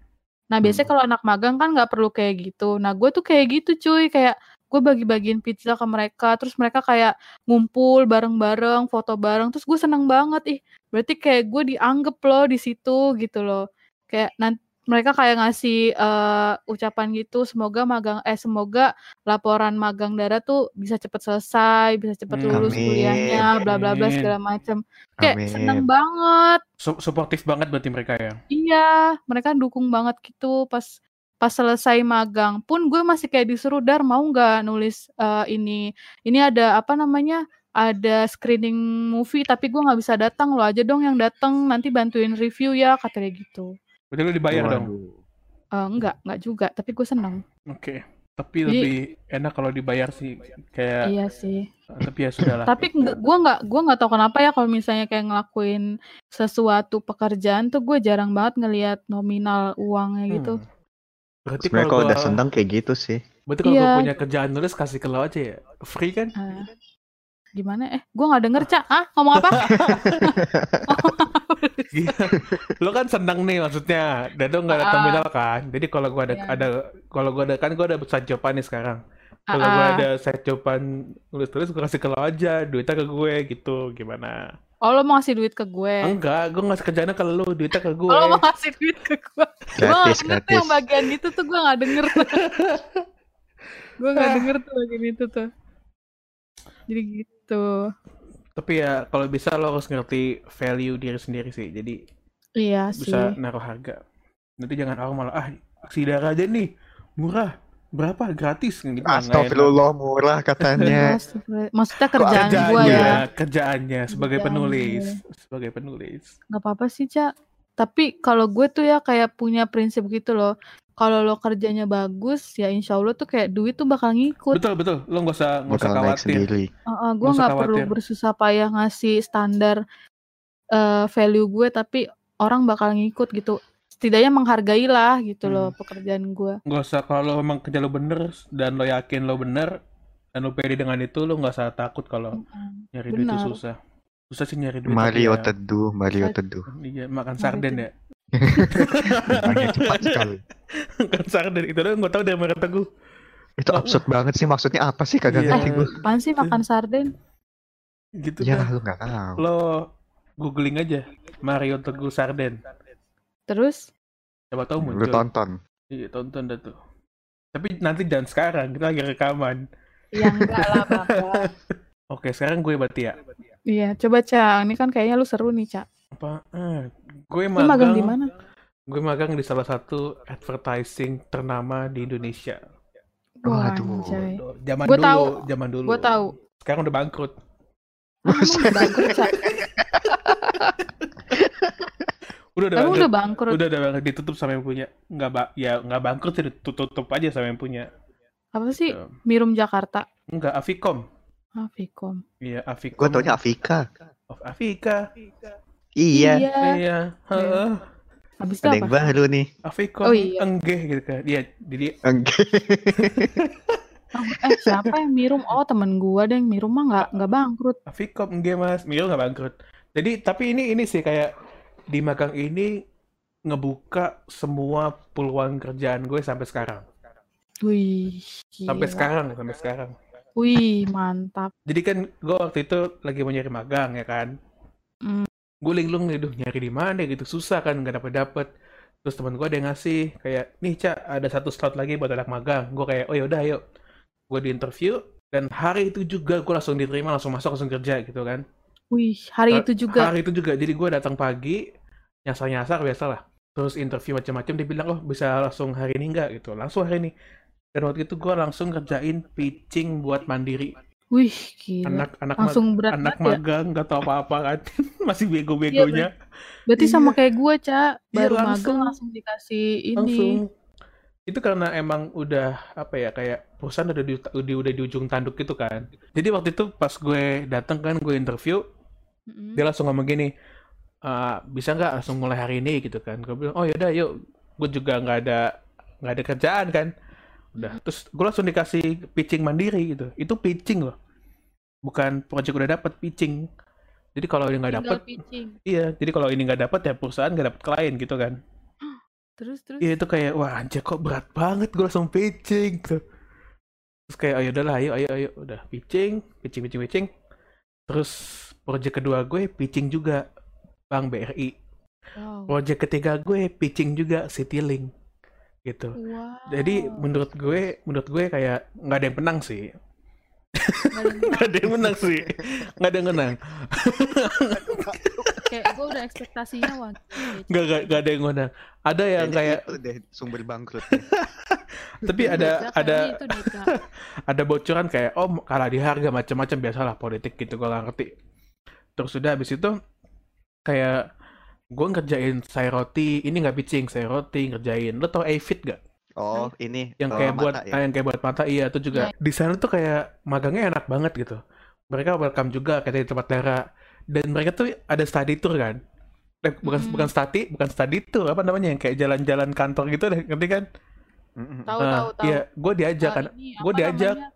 Nah, biasanya
Hmm.
kalau anak magang kan nggak perlu kayak gitu. Nah, gue tuh kayak gitu cuy, kayak gue bagi-bagiin pizza ke mereka, terus mereka kayak ngumpul bareng-bareng, foto bareng, terus gue seneng banget ih. Berarti kayak gue dianggap loh di situ gitu loh. Kayak nanti mereka kayak ngasih eh, ucapan gitu, semoga magang eh semoga laporan magang Dara tuh bisa cepet selesai, bisa cepet
Hmm,
lulus
amin.
kuliahnya, bla bla bla segala macem. Kayak
Amin.
seneng banget.
Su- Suportif banget berarti mereka ya.
Iya, mereka dukung banget gitu pas pas selesai magang pun gue masih kayak disuruh dar mau nggak nulis eh, ini ini ada apa namanya ada screening movie tapi gue nggak bisa datang lo aja dong yang datang nanti bantuin review ya katanya gitu
Berarti lo dibayar dong.
Waduh.
Eh, enggak enggak juga tapi gue seneng
Oke. Tapi
Jadi-
lebih enak kalau dibayar sih. Kayak
iya sih
tapi ya sudah lah.
tapi gue nggak gue nggak tahu kenapa ya kalau misalnya kayak ngelakuin sesuatu pekerjaan tuh gue jarang banget ngelihat nominal uangnya gitu
Hmm. Berarti
sebenarnya
kalau
kalau
gua,
udah seneng kayak gitu sih
berarti kalau gua
Iya.
punya kerjaan nulis kasih ke lo aja ya. Free kan?
Ah, gimana eh gue nggak denger cak ah ngomong apa [laughs] [laughs]
Iya. lo kan seneng nih maksudnya. Dan lo nggak ada
Ah.
terminal kan. Jadi kalau gua ada
Iya.
ada kalau gua ada kan gua ada side joban nih sekarang. Kalau
Ah,
gua
ah.
ada side joban nulis-tulis gua kasih ke lo aja, duitnya ke gue gitu. Gimana?
Oh lo mau ngasih duit ke gue?
Enggak, gua ngasih kerjaannya ke lo, duitnya ke gue.
Oh lo mau ngasih duit ke gue? gue
gratis
denger tuh [laughs]
gratis
yang bagian gitu tuh gue gak denger tuh. gue gak denger tuh bagian itu tuh. Jadi gitu.
Tapi ya kalau bisa lo harus ngerti value diri sendiri sih. Jadi
Iya sih.
bisa naruh harga. Nanti jangan orang malah ah si darah aja nih murah berapa gratis gitu. Nggak enak.
Astagfirullah murah katanya. [laughs]
Maksudnya kerjaan gue
kerjaannya,
ya.
kerjaannya sebagai
Kerjaan
penulis, sebagai penulis.
Gak apa-apa sih Cak. Tapi kalau gue tuh ya kayak punya prinsip gitu loh. Kalau lo kerjanya bagus ya insya Allah tuh kayak duit tuh bakal ngikut.
Betul betul, lo nggak usah nggak usah khawatir.
sendiri
gue
Nggak
nggak perlu bersusah payah ngasih standar eh, value gue tapi orang bakal ngikut gitu setidaknya menghargai lah gitu loh
Hmm.
pekerjaan gue
Nggak usah kalau lo memang kerja lo bener dan lo yakin lo bener, dan lu pede dengan itu lu nggak usah takut kalau
Mm-mm.
nyari duit itu susah susah sih nyari duit
Mario
ya,
teduh, Mario teduh.
iya makan sarden ya
cepat sekali. [laughs]
makan sarden itu doang gue tau dari Mario Teguh
Itu
Oh.
absurd banget sih maksudnya apa sih kagak
Iya.
ngerti gue.
Apaan sih makan sarden?
gitu
Ya
dah
lu nggak tahu.
lo googling aja Mario Teguh sarden
Terus
coba tahu
Lu
muncul
tonton.
iya tonton dah tuh tapi nanti jangan sekarang kita lagi rekaman
ya enggak lah [laughs]
oke sekarang gue berarti ya
Iya, coba Cak. Ini kan kayaknya lu seru nih, Cak.
apa ah, gue
Lu magang di
magang
mana?
gue magang di salah satu advertising ternama di Indonesia
Waduh.
anjay.
zaman
Gua
dulu
tahu.
zaman dulu
Gua tahu.
sekarang udah bangkrut
emang bangkrut, Cak. [laughs]
udah udah
udah bangkrut.
udah udah bangkrut ditutup sama yang punya nggak ba ya nggak bangkrut sih ditutup tutup aja sama yang punya
Apa sih?
Em,
Mirum Jakarta.
enggak Aficom
Ah, Vicom.
iya Aficom
Gue taunya Afika.
of Afrika
Iya.
iya heeh.
Habis itu
Ada yang
apa?
baru nih.
Aficom
Oh, iya.
enggeh gitu kan iya jadi.
Oh, eh, siapa yang Mirum? Oh, temen gua deh Mirum mah nggak nggak bangkrut.
Aficom enggeh mas Milo nggak bangkrut jadi tapi ini ini sih kayak di magang ini ngebuka semua peluang kerjaan gue sampai sekarang.
Wih,
sampai
gila.
sekarang sampai sekarang.
Wih, mantap.
jadi kan gue waktu itu lagi mau nyari magang ya kan?
Hmm.
gue linglung nih duh nyari di mana gitu? Susah kan nggak dapet dapet terus teman gue ada yang ngasih kayak nih cak ada satu slot lagi buat anak magang. Gue kayak oh yaudah ayo. Gue di interview dan hari itu juga gue langsung diterima langsung masuk langsung kerja gitu kan
Wih, hari
Ha-
itu juga.
hari itu juga jadi gue datang pagi nyasar nyasar biasa lah terus interview macam-macam dia bilang oh bisa langsung hari ini nggak gitu langsung hari ini dan waktu itu gue langsung kerjain pitching buat mandiri
Wih, gila.
anak anak
Langsung
mag-
berat
anak
banget ya.
magang nggak tahu apa-apa kan [laughs] masih bego-begonya
Berarti
Iya.
sama kayak gua, Cak.
Iya,
Baru
langsung.
magang langsung dikasih ini.
langsung itu karena emang udah apa ya kayak perusahaan udah di, udah, udah di ujung tanduk gitu kan. Jadi waktu itu pas gue datang kan gue interview
Mm-mm.
dia langsung ngomong gini "Ah, bisa nggak langsung mulai hari ini? gitu kan. Gue bilang oh yaudah yuk. Gue juga nggak ada nggak ada kerjaan kan. Udah terus gue langsung dikasih pitching mandiri gitu. Itu pitching loh. Bukan project udah dapat pitching. Jadi kalau ini nggak dapat iya jadi kalau ini nggak dapat ya perusahaan nggak dapat klien gitu kan
Terus terus.
Iya itu kayak wah anjir kok berat banget gue langsung pitching tuh. Terus kayak ayo udahlah ayo ayo ayo udah pitching, pitching pitching pitching. Terus project kedua gue pitching juga Bank BRI.
Wow.
Project ketiga gue pitching juga Citylink gitu.
Wow.
Jadi menurut gue menurut gue kayak nggak ada yang menang sih.
Nggak ada yang [laughs]
Nggak ada yang menang sih. Nggak ada yang menang. [laughs]
kayak gue udah ekspektasinya wah
Nggak nggak nggak ada yang menang. Ada yang
Kayaknya
kayak
itu deh sumber bangkrut. [laughs]
tapi ada ada [laughs] ada bocoran kayak oh kalah di harga macam-macam biasalah politik gitu gue gak ngerti. Terus sudah habis itu kayak gue ngerjain say roti ini nggak pitching say roti ngerjain. Lo tau Avid gak
Oh, ini
yang
oh,
kayak buat
mata ya.
ah, yang kayak buat mata iya itu juga. Di sana tuh kayak magangnya enak banget gitu. Mereka welcome juga kayak di tempat Lara dan mereka tuh ada study tour kan Eh, bukan
Mm.
bukan study bukan study tour apa namanya yang kayak jalan-jalan kantor gitu deh ngerti kan.
Tahu
Ah,
tahu tahu.
iya gue diajak kan
Eh,
gua
apa
diajak.
namanya?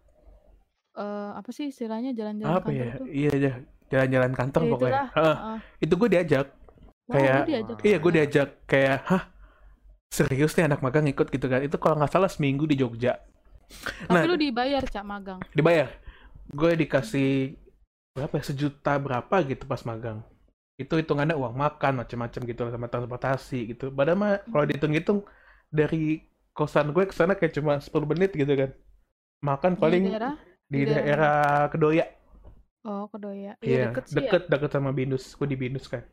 Eh, apa sih istilahnya jalan-jalan
apa
kantor
ya
itu?
iya aja jalan-jalan kantor
Ya,
pokoknya. Heeh. itu gue diajak
Wah,
Kayak-
lu diajak
iya gue
juga.
diajak kayak hah serius nih anak magang ikut gitu kan itu kalau nggak salah seminggu di Jogja
Tapi
nah
lu dibayar cak magang.
dibayar gue dikasih berapa ya sejuta berapa gitu pas magang itu hitungannya uang makan macam-macam gitu sama transportasi gitu padahal mah kalau dihitung-hitung dari kosan gue ke sana kayak cuma 10 menit gitu kan makan
Di
paling
daerah?
di
di daerah
daerah Kedoya
Oh, Kedoya. Iya,
Iya,
deket sih
deket, deket sama Binus. Gue di Binus kan.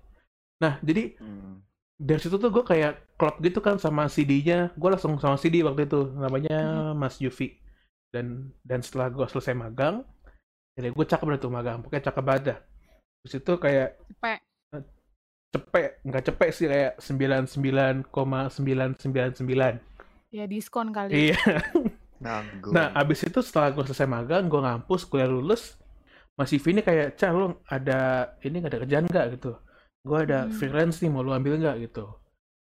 Nah, jadi
Hmm.
dari situ tuh gue kayak klop gitu kan sama CD-nya. Gue langsung sama CD waktu itu, namanya Mas Yufi. Dan dan setelah gue selesai magang, jadi gue cakep dah tuh magang. Pokoknya cakep banget dah. Terus itu kayak
ya. Cepet.
cepet, nggak cepet sih kayak 99,999.
Ya diskon kali.
Iya. Nah, abis itu setelah gue selesai magang, gue ngampus, kuliah lulus, Mas Ivi ini kayak, Cah, lu ada, ini nggak ada kerjaan nggak gitu? Gue ada
Hmm.
freelance nih, mau lu ambil nggak gitu?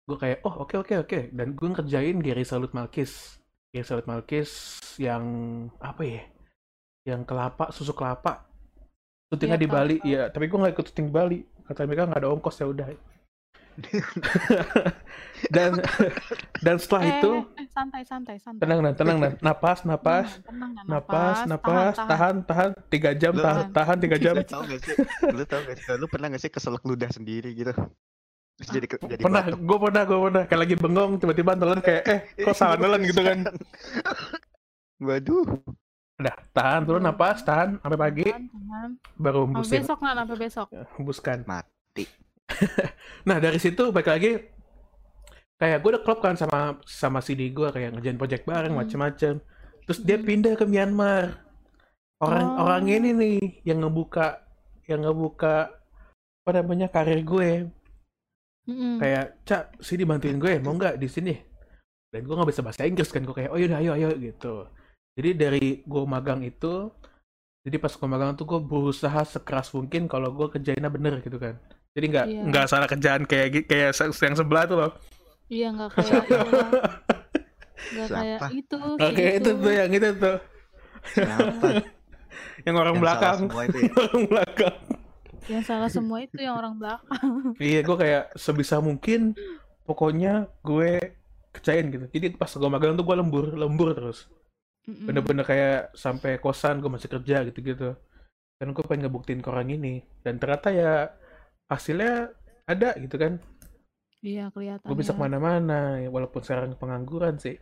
Gue kayak, oh oke oke oke. Dan gue ngerjain Gary Salut Malkis. Gary Salut Malkis yang, apa ya? Yang kelapa susu kelapa syutingnya
Iya,
di Bali
kelapa.
ya tapi gue nggak ikut syuting di Bali kata mereka nggak ada ongkos ya udah [laughs] dan dan setelah
Eh,
itu
eh, santai santai santai.
tenang dan tenang dan napas napas
Tenang, tenang,
napas napas tahan tahan tiga jam
Lu-
tahan tahan tiga jam
Lu tau gak sih? Lu tau gak sih? Lu pernah gak sih keselak ludah sendiri gitu? Terus jadi jadi
pernah
batuk.
gue pernah gue pernah kayak lagi bengong tiba-tiba nelan kayak eh kok salah nelan gitu kan [laughs]
Waduh.
Udah tahan dulu napas tahan sampai pagi
Tahan, tahan.
baru
Sampai
hembusin
besok nggak sampai besok.
hembuskan
Mati. [laughs]
nah dari situ balik lagi kayak gue udah klop kan sama sama CD gue kayak ngerjain project bareng
Hmm.
macem-macem terus dia
Hmm.
pindah ke Myanmar orang
Oh.
orang ini nih yang ngebuka yang ngebuka apa namanya karir gue
Mm-mm.
kayak cak sini bantuin gue mau nggak di sini dan gue nggak bisa bahasa Inggris kan gue kayak oh yaudah ayo ayo gitu jadi dari gue magang itu jadi pas gue magang tuh gue berusaha sekeras mungkin kalau gue kerjainnya bener gitu kan. Jadi nggak nggak salah kerjaan kayak kayak yang sebelah tuh loh
Iya nggak kayak [laughs] nggak kayak itu.
oke itu. tuh yang itu tuh. [laughs] Yang orang
Yang salah
belakang.
semua itu ya? [laughs]
orang belakang.
Yang salah semua itu yang orang belakang.
iya gue kayak sebisa mungkin pokoknya gue kerjain gitu. Jadi pas gue magang tuh gue lembur lembur terus. Bener-bener kayak sampai kosan gue masih kerja gitu-gitu dan gue pengen ngebuktiin ke orang ini dan ternyata ya hasilnya ada gitu kan
Iya kelihatan.
gue bisa
ya.
ke mana-mana ya, walaupun sekarang pengangguran sih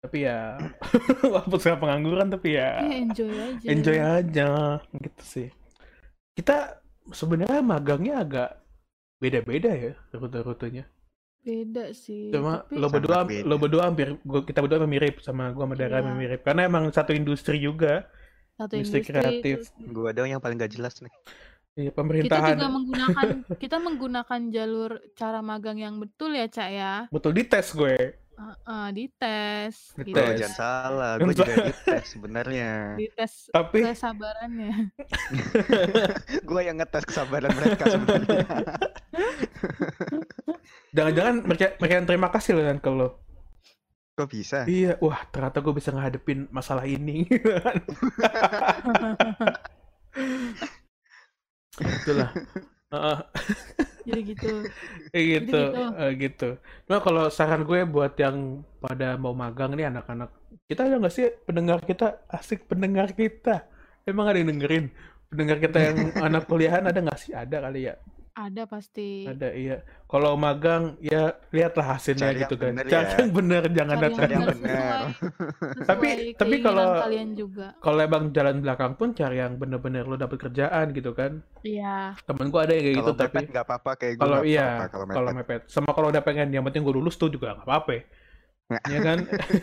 tapi ya [laughs] walaupun sekarang pengangguran tapi ya
Iya enjoy aja.
enjoy aja gitu sih kita sebenarnya magangnya agak beda-beda ya rute-rutenya
Beda sih.
cuma
tapi
lo berdua
beda.
lo berdua hampir gua, kita berdua mirip sama gua sama Dara
Iya.
mirip karena emang satu industri juga
satu
industri
industri
kreatif.
terus
Gua doang yang paling gak jelas nih.
Iya,
Kita
pemerintahan
juga menggunakan kita menggunakan jalur cara magang yang betul ya cak ya.
betul dites gue
Heeh, dites.
Dites.
Tuh,
Gitu.
jangan salah. [laughs] Gue juga dites sebenarnya.
Dites
tapi
kesabarannya. [laughs]
Gue yang ngetes kesabaran mereka sebenarnya. [laughs]
jangan-jangan mereka mereka yang terima kasih loh kan ke lo
Kok bisa?
iya wah ternyata gue bisa ngadepin masalah ini itulah Heeh,
Jadi gitu. [laughs]
kayak gitu
Gitu-gitu.
eh, gitu. Cuma kalau saran gue buat yang pada mau magang nih anak-anak kita ada nggak sih pendengar kita? Asik pendengar kita. Emang ada yang dengerin? Pendengar kita yang [laughs] anak kuliahan ada nggak sih? Ada kali ya
Ada pasti.
ada iya kalau magang ya lihatlah hasilnya
Cari
gitu kan
bener
cari
ya.
yang bener jangan
Cari
datang
yang
benar
benar.
Tapi- tapi kalau-
kalian juga.
kalau emang jalan belakang pun cari yang bener-bener lo dapet kerjaan gitu kan
Iya.
temen gue ada yang kayak gitu
Kalau
tapi
mepet nggak apa-apa kayak gue
kalau iya
kalau mepet.
mepet sama kalau udah pengen yang penting gue lulus tuh juga nggak apa-apa ya kan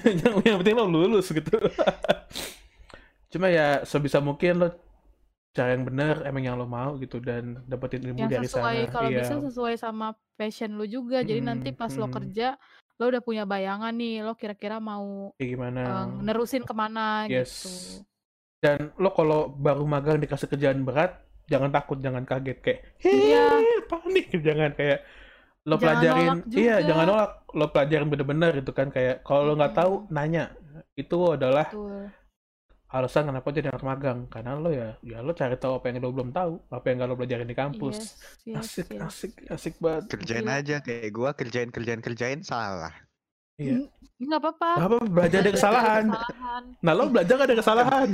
yang, [laughs] [laughs] yang penting lo lulus gitu cuma ya sebisa mungkin lo cari yang bener emang yang lo mau gitu dan dapetin ilmu
Yang
dari
sesuai
sana
kalau
iya
bisa sesuai sama passion lu juga. Jadi nanti
Mm,
pas lo
mm.
kerja lo udah punya bayangan nih lo kira-kira mau
kayak gimana
eh, nerusin ke mana
yes
gitu.
dan lo kalau baru magang dikasih kerjaan berat jangan takut jangan kaget kayak
Iya.
"Heh, panik [laughs] jangan kayak lo
Jangan
pelajarin iya jangan nolak lo pelajarin bener-bener gitu kan kayak kalau lo nggak tahu nanya itu adalah
Betul.
Alasan kenapa jadi anak magang karena lo ya ya lo cari tahu apa yang lo belum tahu apa yang gak lo pelajarin di kampus
Yes, yes,
asik
yes.
asik asik banget
Kerjain
Gila.
aja kayak gue kerjain kerjain kerjain salah.
iya
Nggak apa-apa.
Gak apa belajar dari kesalahan
Kesalahan.
nah lo belajar gak dari kesalahan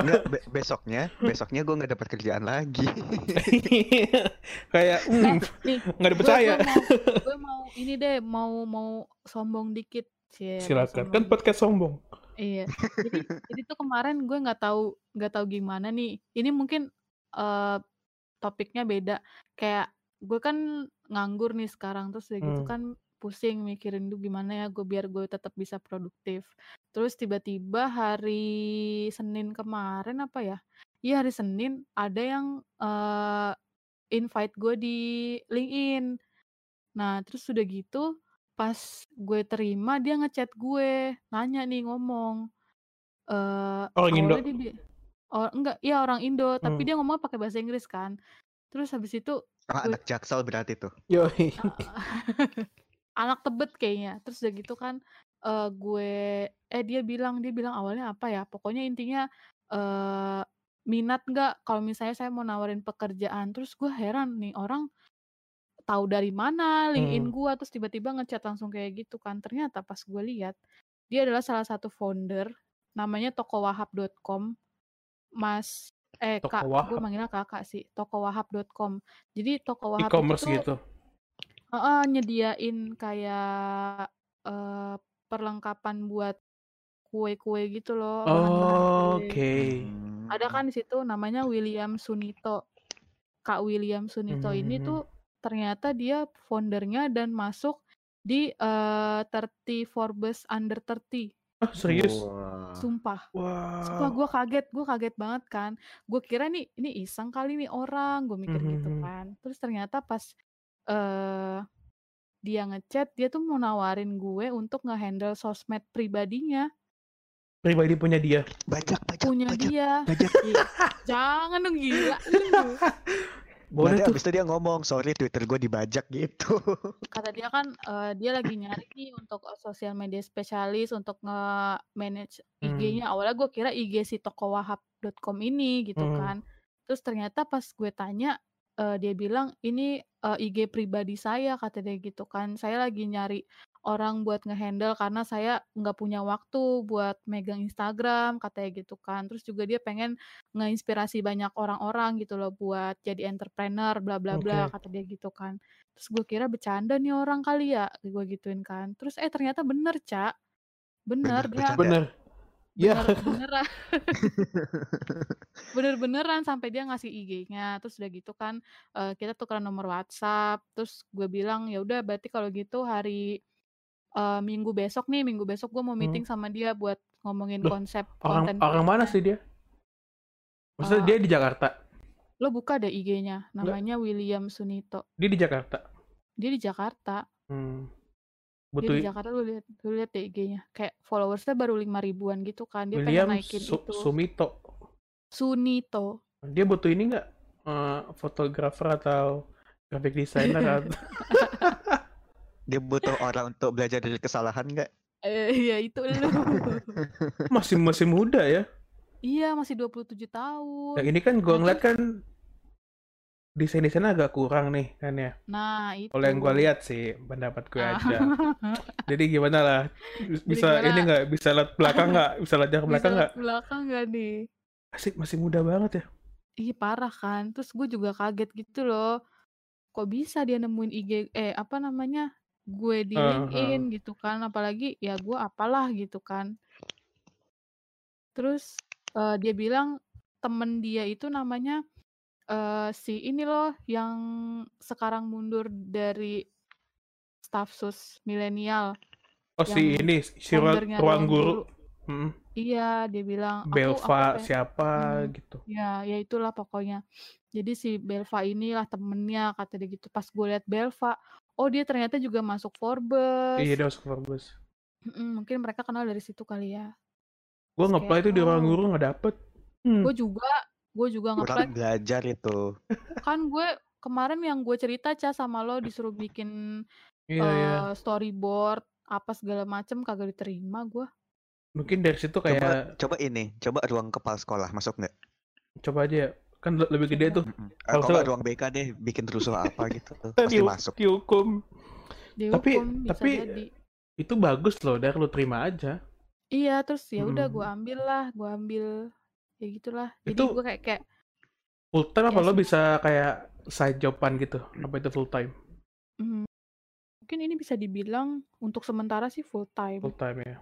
Nggak, be- besoknya besoknya gue nggak dapat kerjaan lagi. [laughs]
kayak hmm,
Nih,
nggak dipercaya
Gue mau, mau ini deh, mau mau sombong dikit. Cie,
silakan
sombong
kan
dikit.
podcast sombong
Iya. Jadi, [laughs] jadi tuh kemarin gue nggak tahu nggak tahu gimana nih. Ini mungkin eh topiknya beda. Kayak gue kan nganggur nih sekarang terus udah gitu
Hmm.
kan pusing mikirin tuh gimana ya gue biar gue tetap bisa produktif. Terus tiba-tiba hari Senin kemarin apa ya? Iya hari Senin ada yang eh invite gue di LinkedIn. Nah, terus udah gitu pas gue terima dia ngechat gue, nanya nih ngomong. Eh
Orang Indo?
awalnya dia oh enggak, iya orang Indo, tapi
Hmm.
dia ngomong pakai bahasa Inggris kan. Terus habis itu
Ah,
gue
anak jaksel berarti tuh.
Yoi. [laughs]
anak tebet kayaknya. Terus udah gitu kan eh gue eh dia bilang dia bilang awalnya apa ya? Pokoknya intinya eh minat nggak kalau misalnya saya mau nawarin pekerjaan. Terus gue heran nih orang tahu dari mana LinkedIn
Hmm.
gue terus tiba-tiba ngechat langsung kayak gitu kan. Ternyata pas gue lihat dia adalah salah satu founder namanya tokowahab.com. Mas eh
Toko
Kak, gue manggilnya Kakak sih, tokowahab.com. Jadi Toko Wahab itu
E-commerce gitu.
Heeh, nyediain kayak eh, perlengkapan buat kue-kue gitu loh, kue.
Oke.
Hmm.
Ada kan di situ namanya William Sunito. Kak William Sunito ini
Mhm.
tuh ternyata dia foundernya dan masuk di 30 Forbes Under 30.
Oh, serius?
Wah.
Sumpah. Sumpah
Wow.
gue kaget, gue kaget banget kan. Gue kira nih ini iseng kali nih orang, gue mikir gitu
Mhm.
kan. Terus ternyata pas eh dia ngechat, dia tuh mau nawarin gue untuk ngehandle sosmed pribadinya,
Pribadi punya dia.
Bajak, bajak,
punya
bajak,
dia.
bajak.
Jangan dong gila lu. [laughs]
Boleh
Nanti
tuh.
abis itu dia ngomong, sorry Twitter gue dibajak gitu. [laughs]
Kata dia kan eh, dia lagi nyari nih untuk eh, sosial media spesialis untuk nge-manage
Hmm.
IG-nya. Awalnya gue kira IG si tokowahab.com ini gitu
Hmm.
kan. Terus ternyata pas gue tanya eh, dia bilang ini eh, IG pribadi saya kata dia gitu kan. Saya lagi nyari orang buat ngehandle karena saya nggak punya waktu buat megang Instagram katanya gitu kan. Terus juga dia pengen ngeinspirasi banyak orang-orang gitu loh buat jadi entrepreneur bla bla bla
Oke.
kata dia gitu kan. Terus gue kira bercanda nih orang kali ya, gue gituin kan. Terus eh ternyata bener, Cak. Bener,
Bener,
dia.
Bener. Ya.
bener [laughs] beneran bener beneran sampai dia ngasih IG-nya. Terus udah gitu kan eh, kita tukeran nomor WhatsApp. Terus gue bilang ya udah berarti kalau gitu hari eh, minggu besok nih, minggu besok gue mau
Hmm.
meeting sama dia buat ngomongin
Loh,
konsep
Orang
konten
orang mana sih dia? Maksudnya
Eh,
dia di Jakarta.
lo buka deh IG-nya, namanya William Sunito.
Dia di Jakarta.
Dia di Jakarta.
Hmm.
Dia
Butuh
di Jakarta lu lihat lu lihat deh IG-nya. Kayak followersnya baru lima ribuan gitu kan. Dia pengen
William
naikin
Su-
itu.
Sumito.
Sunito.
Dia butuh ini nggak? Eh, fotografer atau graphic designer [laughs] atau [laughs]
Dia butuh orang untuk belajar dari kesalahan nggak?
Eh [laughs] ya itu lu. [laughs]
masih masih muda ya?
iya, masih 27 tahun.
Yang ini kan gue ngeliat kan desain-desainnya agak kurang nih kan ya.
nah itu.
Kalau yang gue lihat sih pendapat gue
Ah.
aja. [laughs] Jadi gimana lah?
Jadi
Bisa
gimana?
ini nggak? Bisa lihat belakang nggak? Bisa lihat
Bisa
belakang nggak?
belakang gak nih?
Asik masih muda banget ya.
Ih parah kan. Terus gue juga kaget gitu loh. Kok bisa dia nemuin IG eh apa namanya? Gue di
Heeh.
LinkedIn gitu kan. Apalagi ya gue apalah gitu kan. Terus eh, dia bilang temen dia itu namanya eh si ini loh yang sekarang mundur dari staf sus milenial
Oh si
yang
ini si ruang,
foundernya
ruang
ruang
guru.
guru. Iya, dia bilang aku aku
Belva siapa
hmm,
gitu.
ya ya itulah pokoknya. Jadi si Belva inilah temennya kata dia gitu. Pas gue liat Belva, oh dia ternyata juga masuk
Iya
Forbes.
dia masuk Forbes.
Mm-mm, mungkin mereka kenal dari situ kali ya.
Gue ngeplay itu di ruang
oh,
guru nggak dapet. Hmm.
gue juga gue juga ngeplay
Kurang belajar itu. [laughs]
kan gue kemarin yang gue cerita Ca sama lo disuruh bikin
Iya iya.
eh storyboard apa segala macem kagak diterima gue.
Mungkin dari situ
Coba,
kayak
coba ini, coba ruang kepala sekolah masuk nggak?
coba aja ya. Kan le- lebih gede tuh. Kalau
nggak ruang BK deh, bikin rusuh apa gitu, [laughs] pasti masuk.
dihukum. Tapi
Dihukum bisa
tapi
jadi.
itu bagus loh, dari lu terima aja.
Iya, terus ya udah gue
Mm.
ambil lah, gue ambil ya gitulah. Jadi
Itu
gue kayak kayak
full time apa
ya
lo bisa kayak side joban gitu? Apa itu full time?
mm, mungkin ini bisa dibilang untuk sementara sih full time.
Full time ya.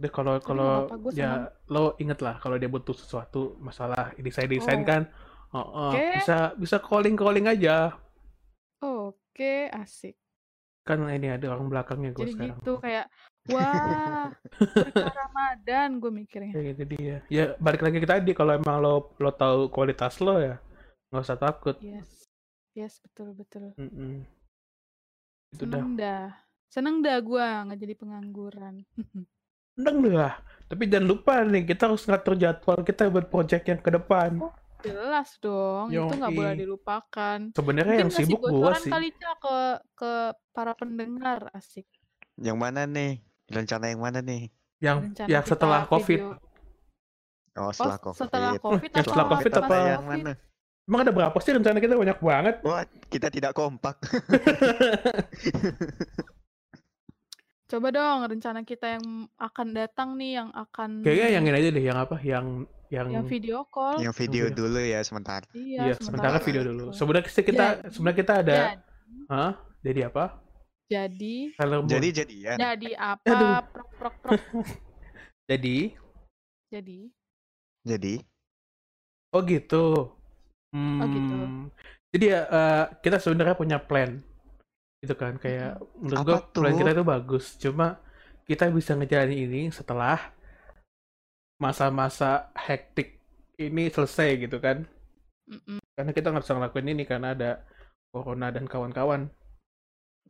Deh kalau
Tapi
kalau
gue senang.
ya lo inget lah kalau dia butuh sesuatu masalah desain desain
Oh,
kan, oh, oh,
oke,
bisa bisa calling calling aja.
oke, asik.
Kan ini ada orang belakangnya gue
Jadi
sekarang.
gitu kayak wah [laughs] Ramadan gue mikirnya.
Ya gitu dia. Ya balik lagi ke tadi kalau emang lo lo tahu kualitas lo ya nggak usah takut.
Yes, yes betul betul.
Mm-mm. Itu dah.
Seneng dah, seneng dah gue nggak jadi pengangguran. [laughs]
Seneng lah. Tapi jangan lupa nih kita harus ngatur jadwal kita buat project yang ke depan.
Oh, jelas dong, itu nggak boleh dilupakan.
Sebenarnya yang sibuk gua sih.
kali ke ke para pendengar asik.
Yang mana nih? Rencana yang mana nih?
Yang
Rencana
yang
kita
setelah COVID.
video
Oh,
Oh,
setelah COVID.
setelah COVID
setelah
apa
COVID
pas
apa?
yang
COVID?
mana?
Emang ada berapa sih rencana kita banyak banget?
Wah, kita tidak kompak. [laughs]
Coba dong rencana kita yang akan datang nih yang akan
Kayaknya yang ini aja deh, yang apa? Yang yang,
yang video call.
yang video
Iya.
dulu ya sebentar.
Iya,
iya, sementara video dulu.
itu.
Sebenarnya kita
Jadi-
sebenarnya kita ada
Jadi,
Hah? Jadi apa?
jadi.
Jadi jadian.
jadi apa?
Aduh.
Prok prok prok. [laughs]
Jadi
Jadi
Jadi
oh gitu. Hmm,
Oh, gitu.
Jadi ya eh, kita sebenarnya punya plan. Itu kan kayak menurut
Apa
gua
tuh?
plan kita itu bagus. Cuma kita bisa ngejalanin ini setelah masa-masa hektik ini selesai gitu kan.
mm-mm.
Karena kita nggak bisa ngelakuin ini karena ada corona dan kawan-kawan.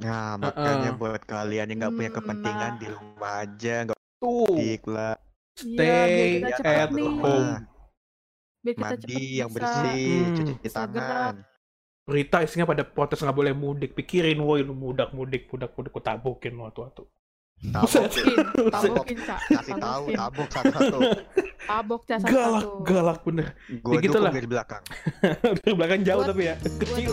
Nah, makanya
Heeh.
buat kalian yang nggak punya
Hmm,
kepentingan
nah.
di rumah aja, nggak
Tuh,
mudik lah,
Iya,
stay
kita
at
nih.
home.
Biar kita cepet
mandi yang
bisa.
bersih,
Hmm.
cuci tangan.
berita isinya pada protes nggak boleh mudik. Pikirin, woi lu mudak mudik, mudak mudik, ku tabukin waktu-waktu.
Tabok,
Tabokin,
Tabok.
tabokin,
kasih tahu, tabok satu-satu.
Tabok
Galak,
satu.
galak bener.
Gue
Ya gitu
dukung
lah.
dari belakang. [laughs]
Dari belakang jauh
Buat-
tapi ya. Kecil.